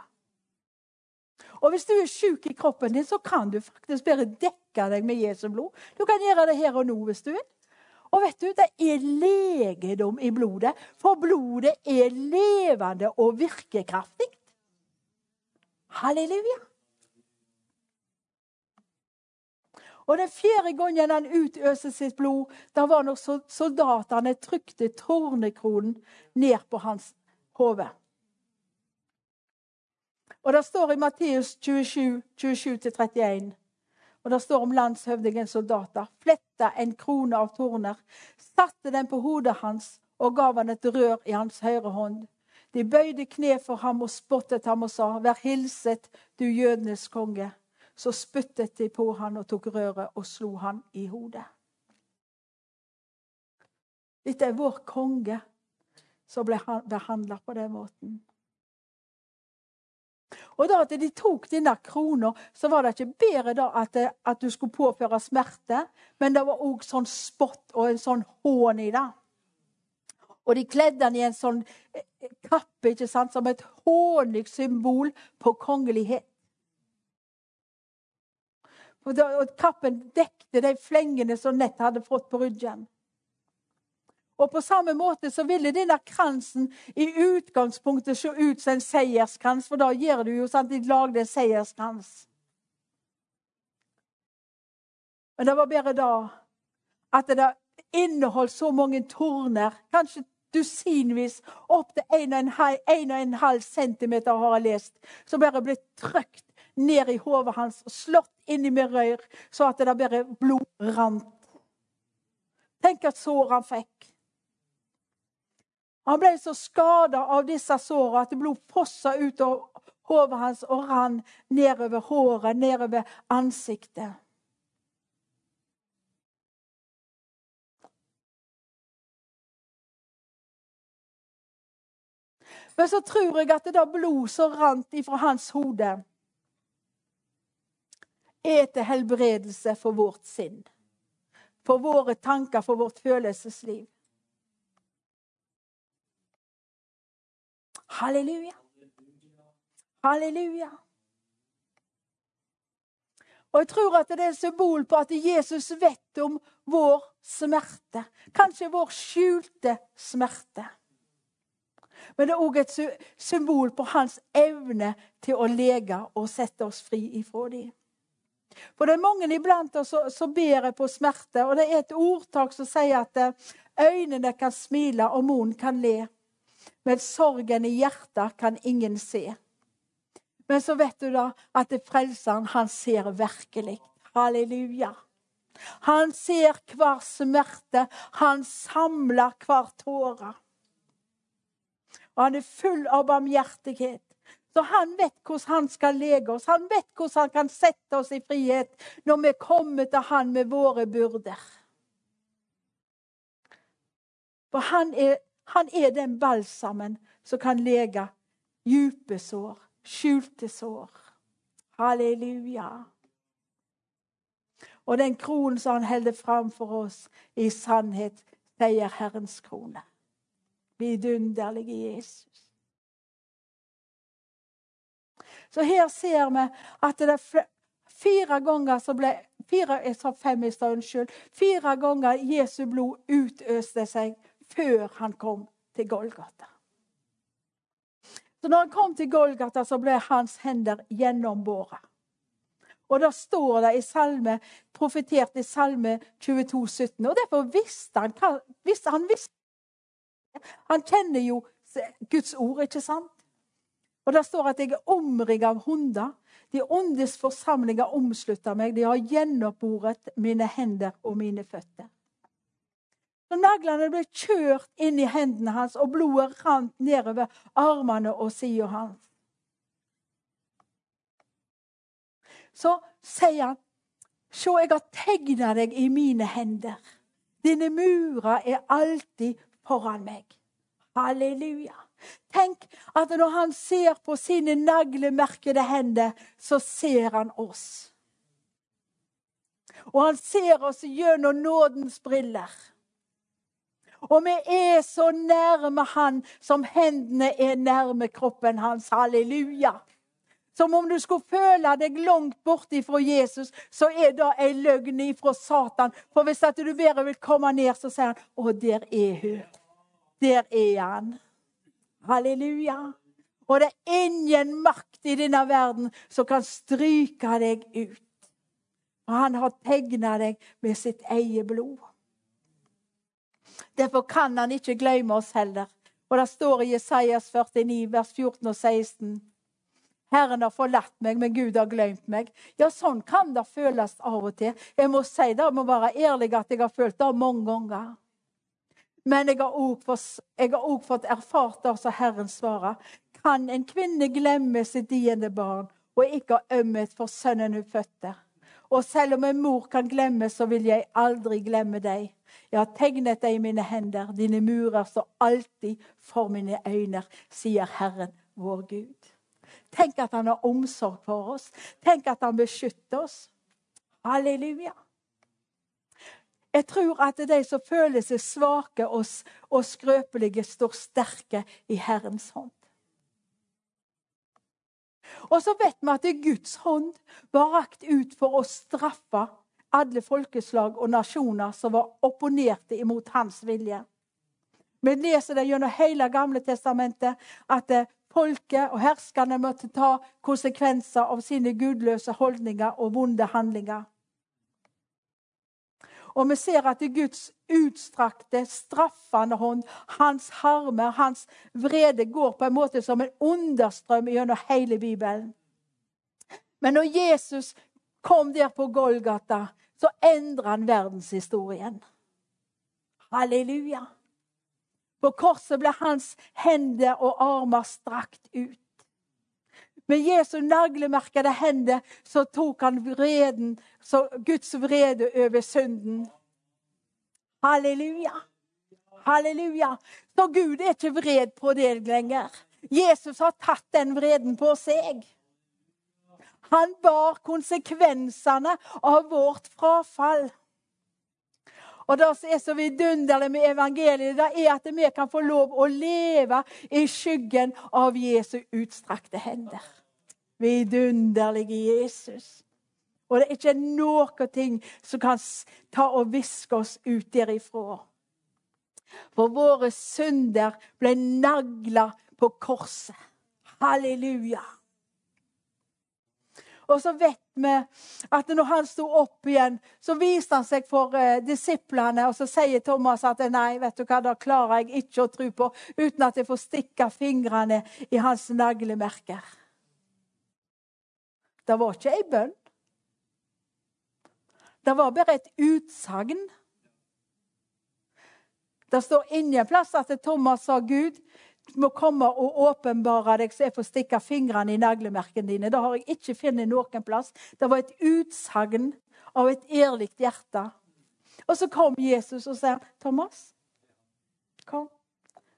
Og hvis du er syk i kroppen din, så kan du faktisk bare dekke deg med Jesu blod. Du kan gjøre det her og nå hvis du vil. Og vet du, det er legedom i blodet, for blodet er levende og virkekraftig. Halleluja. Og Den fjerde gangen han utøste sitt blod, da var når soldatene trykte tornekronen ned på hans hode. Og Det står i Matteus 27, 27-31. Og Det står om landshøvdingens soldater. Fletta en krone av torner, satte den på hodet hans og gav han et rør i hans høyre hånd. De bøyde kne for ham og spottet ham og sa, Vær hilset, du jødenes konge. Så spyttet de på han og tok røret og slo han i hodet. Dette er vår konge som ble behandla på den måten. Og da at de tok denne krona, så var det ikke bedre da at, at du skulle påføre smerte, men det var òg sånn spott og en sånn hån i det. Og de kledde han i en sånn eh, kappe ikke sant, som et hånlig symbol på kongelighet. Og kappen dekte de flengene som Nett hadde fått på ryggen. Og på samme måte så ville denne kransen i utgangspunktet se ut som en seierskrans, for da gjør du jo sånn at de lagde en seierskrans. Men det var bare da at det inneholdt så mange torner, kanskje dusinvis, opp til 1,5 cm har jeg lest, som bare ble trykt ned i hodet hans og slått inni med rør, så at det bare blod rant. Tenk at sår han fikk. Han ble så skada av disse sårene at blod fossa ut av hodet hans og rann nedover håret, nedover ansiktet. Men så tror jeg at det der blod som rant ifra hans hode, er til helbredelse for vårt sinn. For våre tanker, for vårt følelsesliv. Halleluja. Halleluja. Og jeg tror at det er et symbol på at Jesus vet om vår smerte. Kanskje vår skjulte smerte. Men det er òg et symbol på hans evne til å lege og sette oss fri ifra dem. For det er mange iblant oss som ber på smerte, og det er et ordtak som sier at eh, øynene kan smile og munnen kan le. Men sorgen i hjertet kan ingen se. Men så vet du da at det frelseren, han ser virkelig. Halleluja. Han ser hver smerte. Han samler hver tåre. Og han er full av barmhjertighet. Så han vet hvordan han skal lege oss. Han vet hvordan han kan sette oss i frihet når vi kommer til han med våre byrder. For han er han er den balsamen som kan lege djupe sår, skjulte sår. Halleluja. Og den kronen som han holder fram for oss, i sannhet sier Herrens krone. Vidunderlige Jesus. Så her ser vi at det er Fire ganger som ble fire, fem unnskyld. Fire ganger Jesu blod utøste seg før han kom til Golgata. Så når han kom til Golgata, så ble hans hender gjennombåret. Og da står det i salme, profetert i Salme 22, 17. Og derfor visste han hva Han visste Han kjenner jo Guds ord, ikke sant? Og det står at jeg er omringet av hunder. De åndes forsamlinger omslutter meg. De har gjennomboret mine hender og mine føtter. Så Naglene ble kjørt inn i hendene hans, og blodet rant nedover armene og sida hans. Så sier han, Se, jeg har tegna deg i mine hender. Dine murer er alltid foran meg. Halleluja. Tenk at når han ser på sine naglemerkede hender, så ser han oss. Og han ser oss gjennom nådens briller. Og vi er så nærme han som hendene er nærme kroppen hans. Halleluja. Som om du skulle føle deg langt borte fra Jesus, så er det ei løgn ifra Satan. For hvis at du bare vil komme ned, så sier han 'Å, der er hun'. Der er han. Halleluja. Og det er ingen makt i denne verden som kan stryke deg ut. Og han har tegna deg med sitt eget blod. Derfor kan han ikke glemme oss heller. Og det står i Jesajas 49, vers 14 og 16. Herren har forlatt meg, men Gud har glemt meg. Ja, sånn kan det føles av og til. Jeg må si det, jeg må være ærlig at jeg har følt det mange ganger. Men jeg har òg fått erfart det som Herren svarer. Kan en kvinne glemme sitt diende barn og ikke ha ømhet for sønnen hun fødte? Og selv om en mor kan glemme, så vil jeg aldri glemme deg. Jeg har tegnet deg i mine hender, dine murer står alltid for mine øyne, sier Herren vår Gud. Tenk at han har omsorg for oss. Tenk at han beskytter oss. Halleluja. Jeg tror at de som føler seg svake og, og skrøpelige, står sterke i Herrens hånd. Og så vet vi at Guds hånd var rakt ut for å straffe alle folkeslag og nasjoner som var opponerte imot hans vilje. Vi leser det gjennom hele Gamle testamentet at eh, folket og herskerne måtte ta konsekvenser av sine gudløse holdninger og vonde handlinger. Og vi ser at Guds utstrakte, straffende hånd, hans harme, hans vrede, går på en måte som en understrøm gjennom hele Bibelen. Men når Jesus kom der på Golgata, så endra han verdenshistorien. Halleluja. På korset ble hans hender og armer strakt ut. Med Jesu naglemerkede hender så tok han vreden, så Guds vrede over synden. Halleluja. Halleluja. Så Gud er ikke vred på deg lenger. Jesus har tatt den vreden på seg. Han bar konsekvensene av vårt frafall. Og Det som er så vidunderlig med evangeliet, det er at vi kan få lov å leve i skyggen av Jesu utstrakte hender. Vidunderlige Jesus. Og det er ikke noe ting som kan ta og viske oss ut derifra. For våre synder ble nagla på korset. Halleluja. Og så vet vi at når han sto opp igjen, så viste han seg for uh, disiplene. Og så sier Thomas at nei, vet du hva, det klarer jeg ikke å tro på uten at jeg får stikke fingrene i hans naglemerker. Det var ikke ei bønn. Det var bare et utsagn. Det står ingen plass at Thomas sa Gud, må komme og åpenbare deg, så jeg får stikke fingrene i naglemerkene dine. Det har jeg ikke funnet noen plass. Det var et utsagn av et ærlig hjerte. Og så kom Jesus og sa, 'Thomas, kom.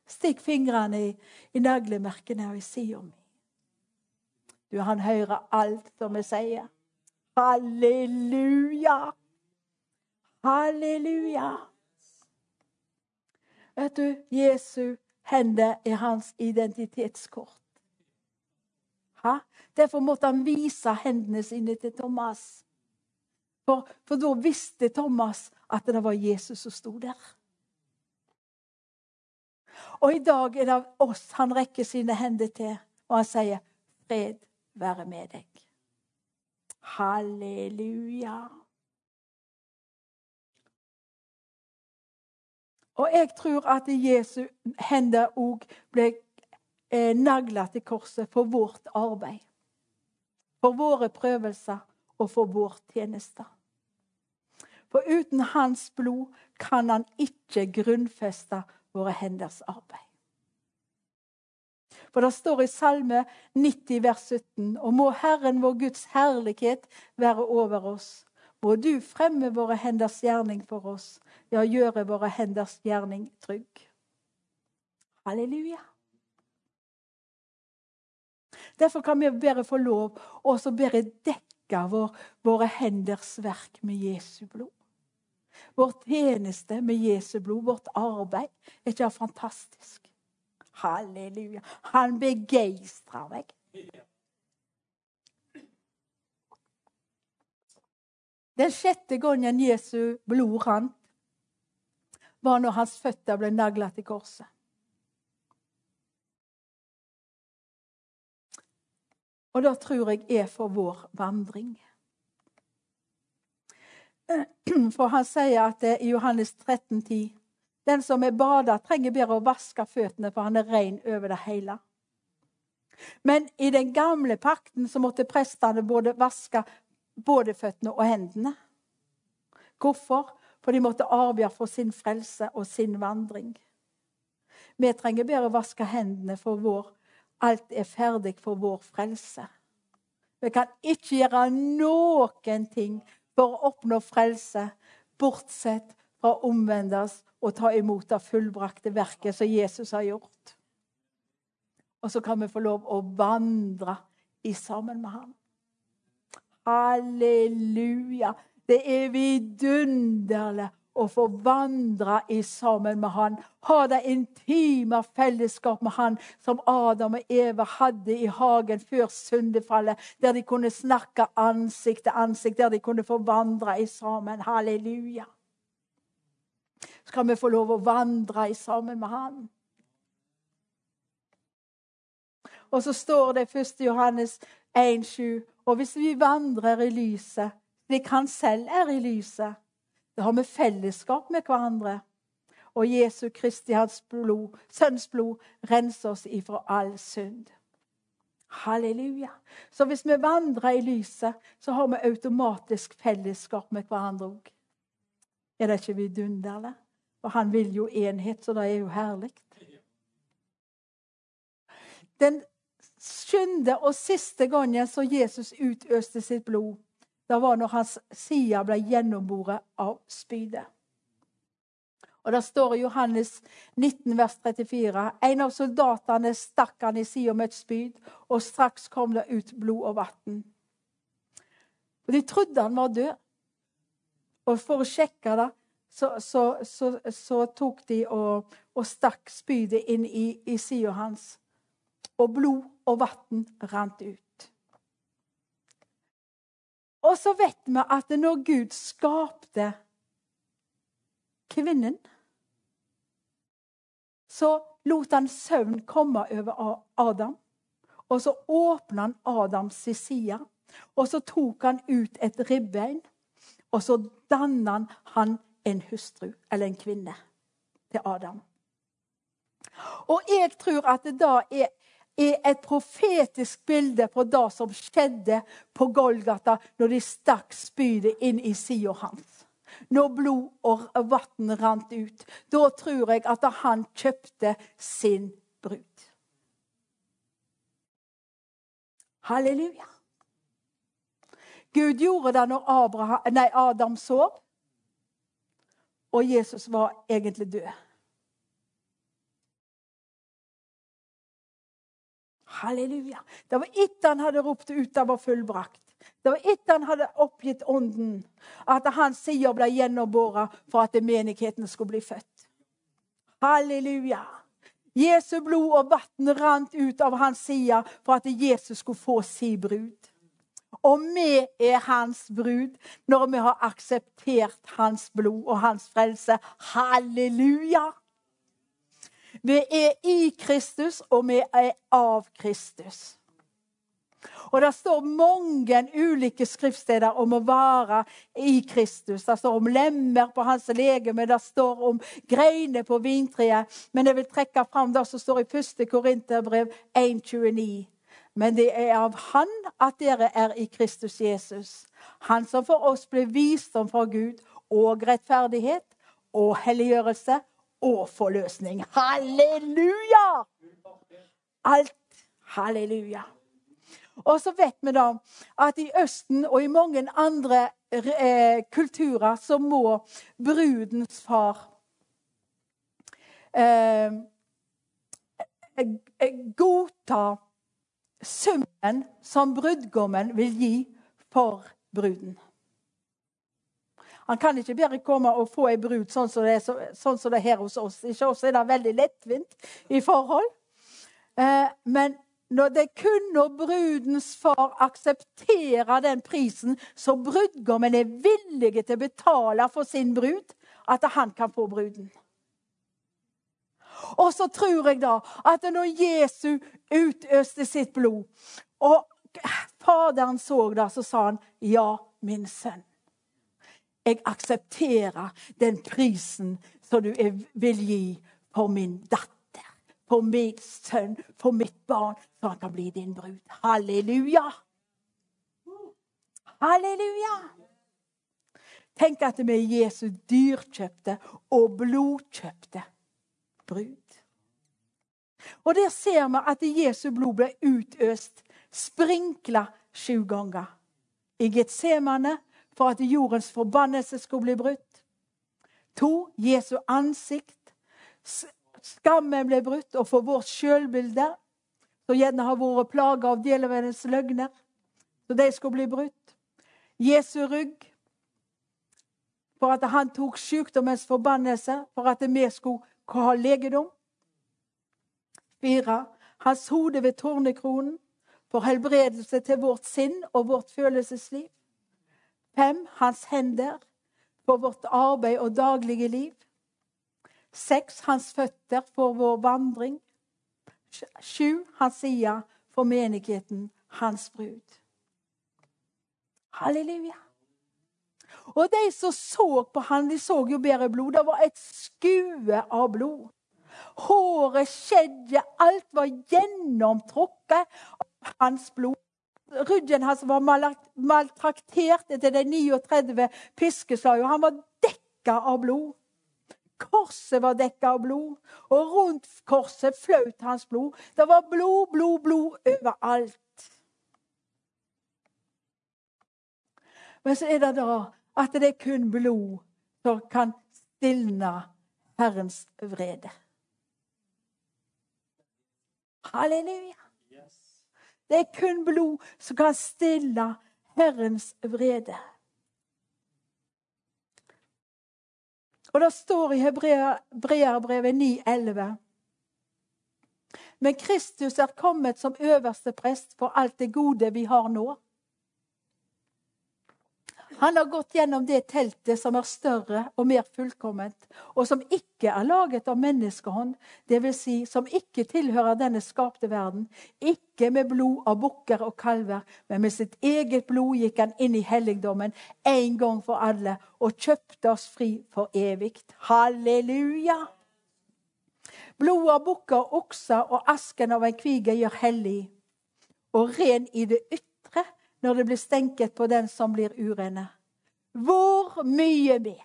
Stikk fingrene i, i naglemerkene og i sida mi.' Du, han hører alt som vi sier. Halleluja! Halleluja! Vet du, Jesu hender er hans identitetskort. Ha? Derfor måtte han vise hendene sine til Thomas. For, for da visste Thomas at det var Jesus som sto der. Og i dag er det oss han rekker sine hender til, og han sier, 'Fred være med deg'. Halleluja. Og jeg tror at Jesu hender òg ble eh, nagla til korset for vårt arbeid. For våre prøvelser og for vår tjeneste. For uten hans blod kan han ikke grunnfeste våre henders arbeid. For det står i Salme 90, vers 17.: Og må Herren vår Guds herlighet være over oss. Må du fremme våre henders gjerning for oss, ja, gjøre våre henders gjerning trygg. Halleluja. Derfor kan vi bare få lov å bare dekke vår, våre henders verk med Jesu blod. Vår tjeneste med Jesu blod, vårt arbeid. Er ikke det fantastisk? Halleluja. Han begeistrer meg. Den sjette gangen Jesu blod rant, var når hans føtter ble nagla til korset. Og det tror jeg er for vår vandring. For han sier at det i Johannes 13, 10, den som er bada, trenger bare å vaske føttene, for han er ren over det hele. Men i den gamle pakten så måtte prestene både vaske både føttene og hendene. Hvorfor? For de måtte avgjøre for sin frelse og sin vandring. Vi trenger bare å vaske hendene, for vår alt er ferdig for vår frelse. Vi kan ikke gjøre noen ting for å oppnå frelse, bortsett fra å oss og ta imot det fullbrakte verket som Jesus har gjort. Og så kan vi få lov å vandre i sammen med ham. Halleluja! Det er vidunderlig å få vandre i sammen med han. Ha det intime fellesskap med han som Adam og Eva hadde i hagen før syndefallet. Der de kunne snakke ansikt til ansikt, der de kunne få vandre i sammen. Halleluja. Så kan vi få lov å vandre i sammen med han. Og så står det i 1. Johannes 1,7.: Og hvis vi vandrer i lyset, slik han selv er i lyset, da har vi fellesskap med hverandre. Og Jesu Kristi hans blod, sønns blod renser oss ifra all synd. Halleluja. Så hvis vi vandrer i lyset, så har vi automatisk fellesskap med hverandre òg. Er det ikke vidunderlig? Og han vil jo enhet, så det er jo herlig. Den sjuende og siste gangen så Jesus utøste sitt blod, det var når hans side ble gjennomboret av spydet. Og Det står i Johannes 19, vers 34. En av soldatene stakk han i sida med et spyd, og straks kom det ut blod og vann. De trodde han var død. Og for å sjekke det, så, så, så, så tok de og, og, stakk spydet inn i, i sida hans. Og blod og vann rant ut. Og så vet vi at når Gud skapte kvinnen, så lot han søvn komme over Adam. Og så åpna han Adams side. Og så tok han ut et ribbein. Og så danna han en hustru, eller en kvinne, til Adam. Og jeg tror at det da er er et profetisk bilde på det som skjedde på Golgata når de stakk spydet inn i sida hans. Når blod og vann rant ut. Da tror jeg at han kjøpte sin brud. Halleluja. Gud gjorde det når Abraham, nei, Adam sov, og Jesus var egentlig død. Halleluja. Det var etter han hadde ropt ut det var fullbrakt. Det var etter han hadde oppgitt ånden, at hans sider ble gjennombåret for at menigheten skulle bli født. Halleluja. Jesu blod og vann rant ut av hans side for at Jesus skulle få si brud. Og vi er hans brud når vi har akseptert hans blod og hans frelse. Halleluja! Vi er i Kristus, og vi er av Kristus. Og Det står mange ulike skriftsteder om å være i Kristus. Det står om lemmer på hans legeme, det står om greiner på vintreet. Men jeg vil trekke fram det som står i 1. Korinterbrev 1,29. Men det er av Han at dere er i Kristus Jesus. Han som for oss ble visdom fra Gud og rettferdighet og helliggjørelse og forløsning. Halleluja! Alt. Halleluja. Og så vet vi da at i Østen og i mange andre eh, kulturer så må brudens far eh, eh, godta summen som brudgommen vil gi for bruden. Han kan ikke bare komme og få ei brud sånn som, det er, sånn som det er her hos oss. Ikke oss er det veldig lettvint i forhold. Eh, men når det kun når brudens far aksepterer den prisen som brudgommen er villig til å betale for sin brud, at han kan få bruden. Og så tror jeg da at når Jesus utøste sitt blod, og Faderen så det, så sa han, 'Ja, min sønn'. Jeg aksepterer den prisen som du vil gi for min datter, for min sønn, for mitt barn, så han kan bli din brud. Halleluja! Halleluja! Tenk at vi er Jesu dyrkjøpte og blodkjøpte brud. Og der ser vi at Jesu blod ble utøst, sprinkla sju ganger. I Getsemane for at jordens forbannelse skulle bli brutt. To, Jesu ansikt. Skammen ble brutt, og for vårt sjølbilde, som gjerne har vært plaga av djevelens løgner, så de skulle bli brutt. Jesu rygg, for at han tok sykdommens forbannelse, for at vi skulle ha legedom. Fire, hans hode ved tornekronen, for helbredelse til vårt sinn og vårt følelsesliv. Fem, hans hender for vårt arbeid og daglige liv. Seks, hans føtter for vår vandring. Sju, hans side for menigheten, hans brud. Halleluja. Og de som så på han, de så jo bedre blod. Det var et skue av blod. Håret, skjeddet, alt var gjennomtrukket av hans blod. Ryggen hans var maltraktert etter de 39 piskeslagene. Han var dekka av blod. Korset var dekka av blod, og rundt korset flaut hans blod. Det var blod, blod, blod overalt. Men så er det da at det er kun blod som kan stilne Herrens vrede. Halleluja. Det er kun blod som kan stille Herrens vrede. Og det står i Hebreabrevet 9,11. Men Kristus er kommet som øverste prest for alt det gode vi har nå. Han har gått gjennom det teltet som er større og mer fullkomment, og som ikke er laget av menneskehånd, dvs. Si, som ikke tilhører denne skapte verden. Ikke med blod av bukker og kalver, men med sitt eget blod gikk han inn i helligdommen en gang for alle og kjøpte oss fri for evig. Halleluja! Blod av bukker, okser og asken av en kvige gjør hellig og ren i det ytre når det blir stenket på den som blir urene. Hvor mye mer?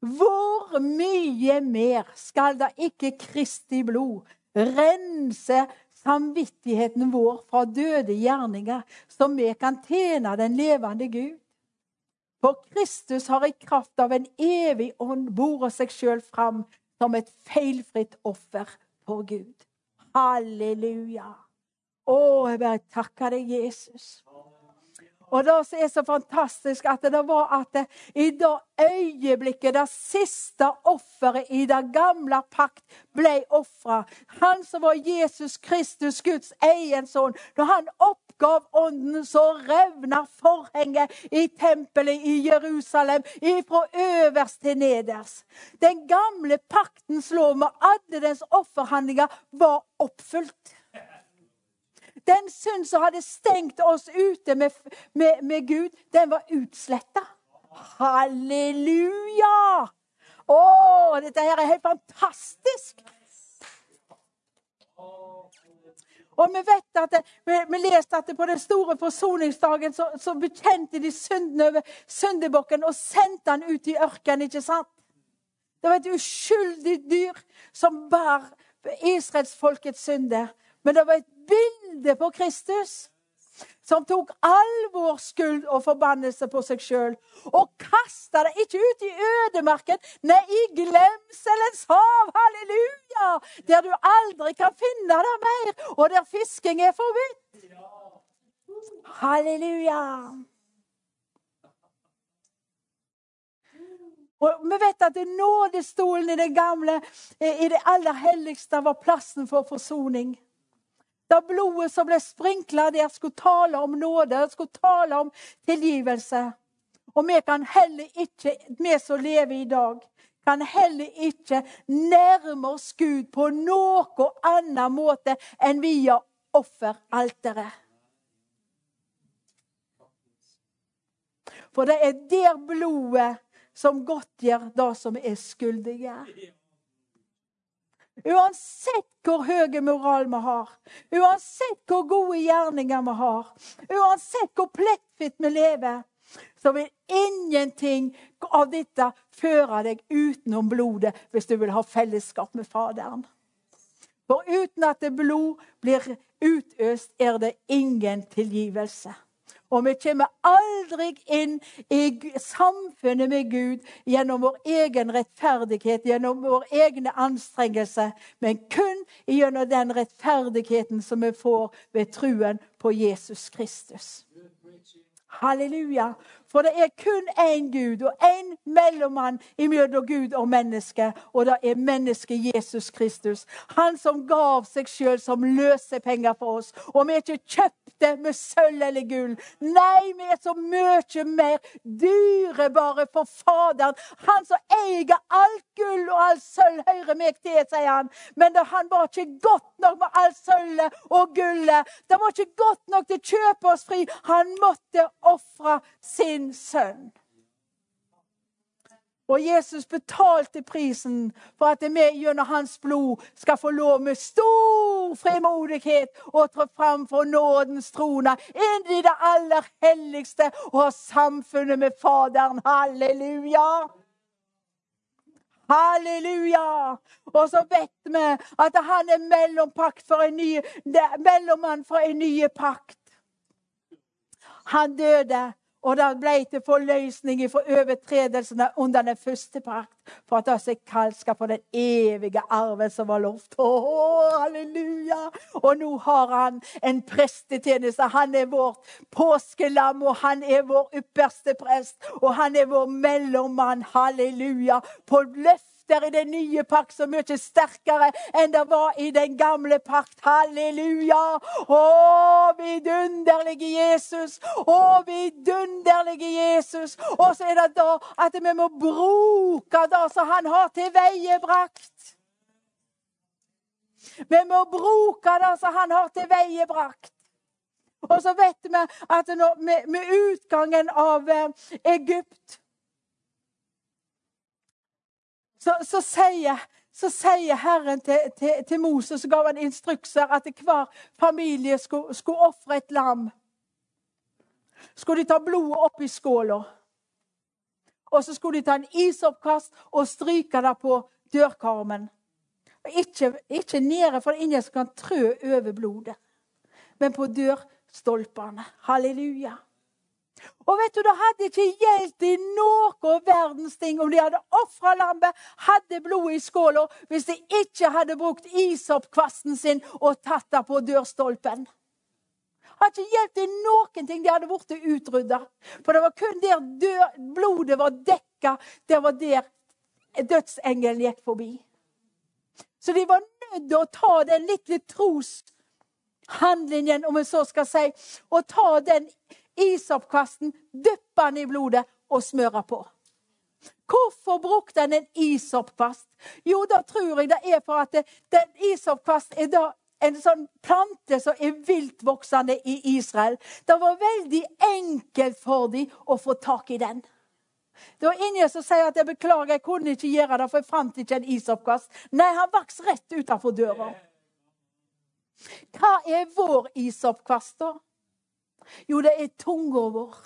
Hvor mye mer skal da ikke Kristi blod rense samvittigheten vår fra døde gjerninger, så vi kan tjene den levende Gud? For Kristus har i kraft av en evig ånd boret seg sjøl fram som et feilfritt offer for Gud. Halleluja. Å, jeg bare takker deg, Jesus. Og det som er så fantastisk, at det var at i det øyeblikket det siste offeret i det gamle pakt ble ofra Han som var Jesus Kristus, Guds egen sønn, når han oppgav ånden, så revna forhenget i tempelet i Jerusalem ifra øverst til nederst. Den gamle paktens lov med alle dens offerhandlinger var oppfylt. Den synd som hadde stengt oss ute med, med, med Gud, den var utsletta. Halleluja! Å, dette her er helt fantastisk! Og vi vet at det, vi, vi leste at på den store forsoningsdagen så, så bekjente de synden over syndebukken og sendte han ut i ørkenen. ikke sant? Det var et uskyldig dyr som bar israelsfolkets synder. Men det var et bilde på Kristus som tok all vår skyld og forbannelse på seg sjøl. Og kasta det ikke ut i ødemarken, nei, i glemselens hav. Halleluja! Der du aldri kan finne det mer, og der fisking er forbudt. Halleluja. Og Vi vet at nådestolen i det gamle, i det aller helligste, var plassen for forsoning. Da blodet som ble sprinkla der, skulle tale om nåde, skulle tale om tilgivelse. Og vi kan heller ikke, vi som lever i dag, kan heller ikke nærme oss Gud på noen annen måte enn via offeralteret. For det er der blodet som godtgjør det som er skyldige. Uansett hvor høy moral vi har, uansett hvor gode gjerninger vi har, uansett hvor plettfritt vi lever, så vil ingenting av dette føre deg utenom blodet hvis du vil ha fellesskap med Faderen. For uten at det blod blir utøst, er det ingen tilgivelse. Og vi kommer aldri inn i samfunnet med Gud gjennom vår egen rettferdighet, gjennom vår egne anstrengelser, men kun gjennom den rettferdigheten som vi får ved truen på Jesus Kristus. Halleluja. For det er kun én Gud og én mellommann mellom Gud og menneske, og det er mennesket Jesus Kristus. Han som gav seg sjøl som løsepenger for oss. Og vi er ikke kjøpte med sølv eller gull. Nei, vi er så mye mer dyrebare for Faderen. Han som eier alt gull og alt sølv, hører meg til, sier han. Men det, han var ikke godt nok med alt sølvet og gullet. Det var ikke godt nok til å kjøpe oss fri. Han måtte ofre sin sønn. Og Jesus betalte prisen for at vi gjennom hans blod skal få lov med stor frimodighet å trå fram for nådens trone inn i det aller helligste og ha samfunnet med Faderen. Halleluja! Halleluja! Og så vet vi at han er mellompakt for en ny, mellommann for en ny pakt. Han døde og det ble til forløsning for overtredelsene under den første pakt. For at er kalt skal få den evige arven som var lovt. Å, halleluja! Og nå har han en prestetjeneste. Han er vårt påskelam, og han er vår ypperste prest. Og han er vår mellommann. Halleluja! På løftet der i den nye pakt så mye sterkere enn det var i den gamle pakt. Halleluja! Å, vidunderlige Jesus! Å, vidunderlige Jesus! Og så er det da at vi må bruke det som han har til veiebrakt. Vi må bruke det som han har til veiebrakt. Og så vet vi at når, med, med utgangen av eh, Egypt så, så, sier, så sier, Herren til, til, til, Moses, og gav han instrukser, at hver familie skulle, skulle ofre et lam. Skulle de ta blodet opp i skåla. Og så skulle de ta en isoppkast og stryke det på dørkarmen. Ikke, ikke nede, for det er ingen som kan trø over blodet, men på dørstolpene. Halleluja. Og vet du, Det hadde ikke gjeldt i noe verdens ting om de hadde ofra lammet, hadde blodet i skåla, hvis de ikke hadde brukt isoppkvasten sin og tatt det på dørstolpen. Det hadde ikke hjulpet noen ting. De hadde blitt utrydda. For det var kun der død, blodet var dekka, det var der dødsengelen gikk forbi. Så de var nødt til å ta den lille troshandlingen, om en så skal si, og ta den isoppkasten, dyppe den i blodet og smøre på. Hvorfor brukte han en isoppkvast? Jo, da tror jeg det er for at det, den isoppkvast er da en sånn plante som er viltvoksende i Israel. Det var veldig enkelt for dem å få tak i den. Det var ingen som sier at jeg beklager, jeg kunne ikke gjøre det, for jeg fant ikke en isoppkast. Nei, han vokste rett utenfor døra. Hva er vår isoppkvast, da? Jo, det er tunga vår.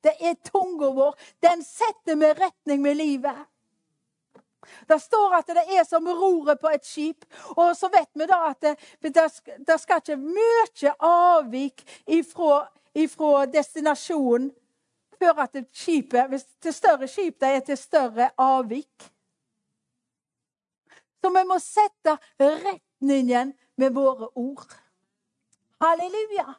Det er tunga vår. Den setter vi retning med livet. Det står at det er som roret på et skip. Og så vet vi da at det, det skal ikke mye avvik ifra, ifra destinasjonen før at skipet til større skip det er til større avvik. Så vi må sette retningen med våre ord. Halleluja.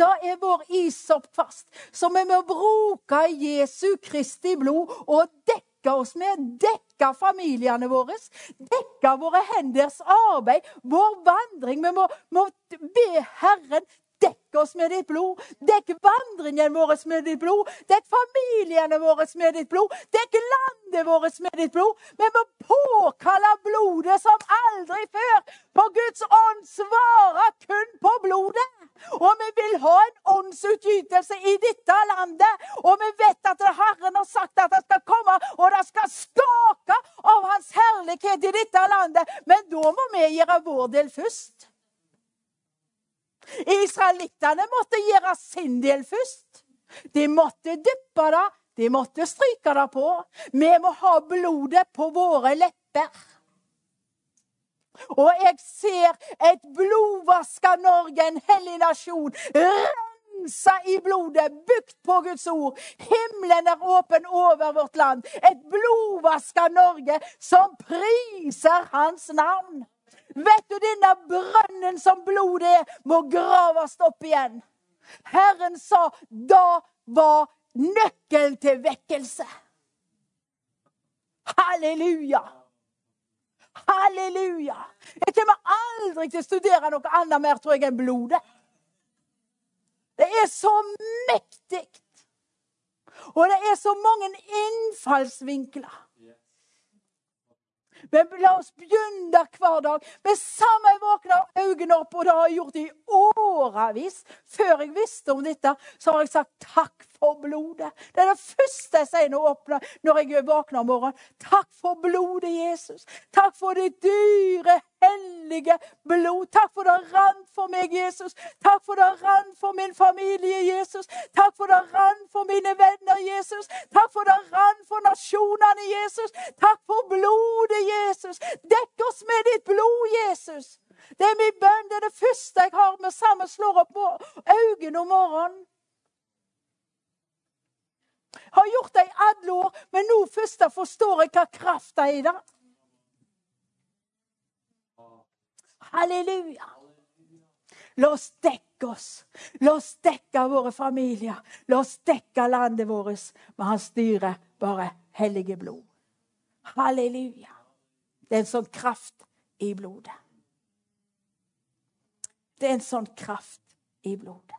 Da er vår isopp fast. Så vi må bruke Jesu Kristi blod og dekke oss med. Dekke familiene våre. Dekke våre henders arbeid, vår vandring. Vi må, må be Herren Dekk oss med ditt blod. Dekk vandringen vår med ditt blod. Dekk familiene våre med ditt blod. Dekk landet vårt med ditt blod. Vi må påkalle blodet som aldri før. For Guds ånd svarer kun på blodet. Og vi vil ha en åndsutgytelse i dette landet. Og vi vet at Herren har sagt at det skal komme, og det skal skake av Hans herlighet i dette landet. Men da må vi gjøre vår del først. Israelittene måtte gjøre sin del først. De måtte dyppe det, de måtte stryke det på. Vi må ha blodet på våre lepper. Og jeg ser et blodvaska Norge, en hellig nasjon, rensa i blodet, bygd på Guds ord. Himmelen er åpen over vårt land. Et blodvaska Norge som priser Hans navn. Vet du, denne brønnen som blodet er, må graves opp igjen. Herren sa da var nøkkelen til vekkelse. Halleluja! Halleluja! Jeg kommer aldri til å studere noe annet mer tror jeg, enn blodet. Det er så mektig. Og det er så mange innfallsvinkler. Men la oss begynne hver dag med samme våkne øynene opp, og det har jeg gjort i årevis. Før jeg visste om dette, så har jeg sagt takk for blodet. Det er det første jeg sier når jeg våkner om morgenen. Takk for blodet, Jesus. Takk for det dyre, hellige blod. Takk for det rant for meg, Jesus. Takk for det rant for min familie, Jesus. Takk for det rant for mine venner, Jesus. Takk for det rant for nasjonene, Jesus. Takk for blodet, Jesus. Dekk oss med ditt blod, Jesus. Det er min bønn. Det er det første jeg har. med sammen slår opp øynene om morgenen. Har gjort det i alle år, men nå først forstår jeg hva kraft er i det. Halleluja. La oss dekke oss. La oss dekke våre familier. La oss dekke landet vårt med hans styrer bare hellige blod. Halleluja. Det er en sånn kraft i blodet. Det er en sånn kraft i blodet.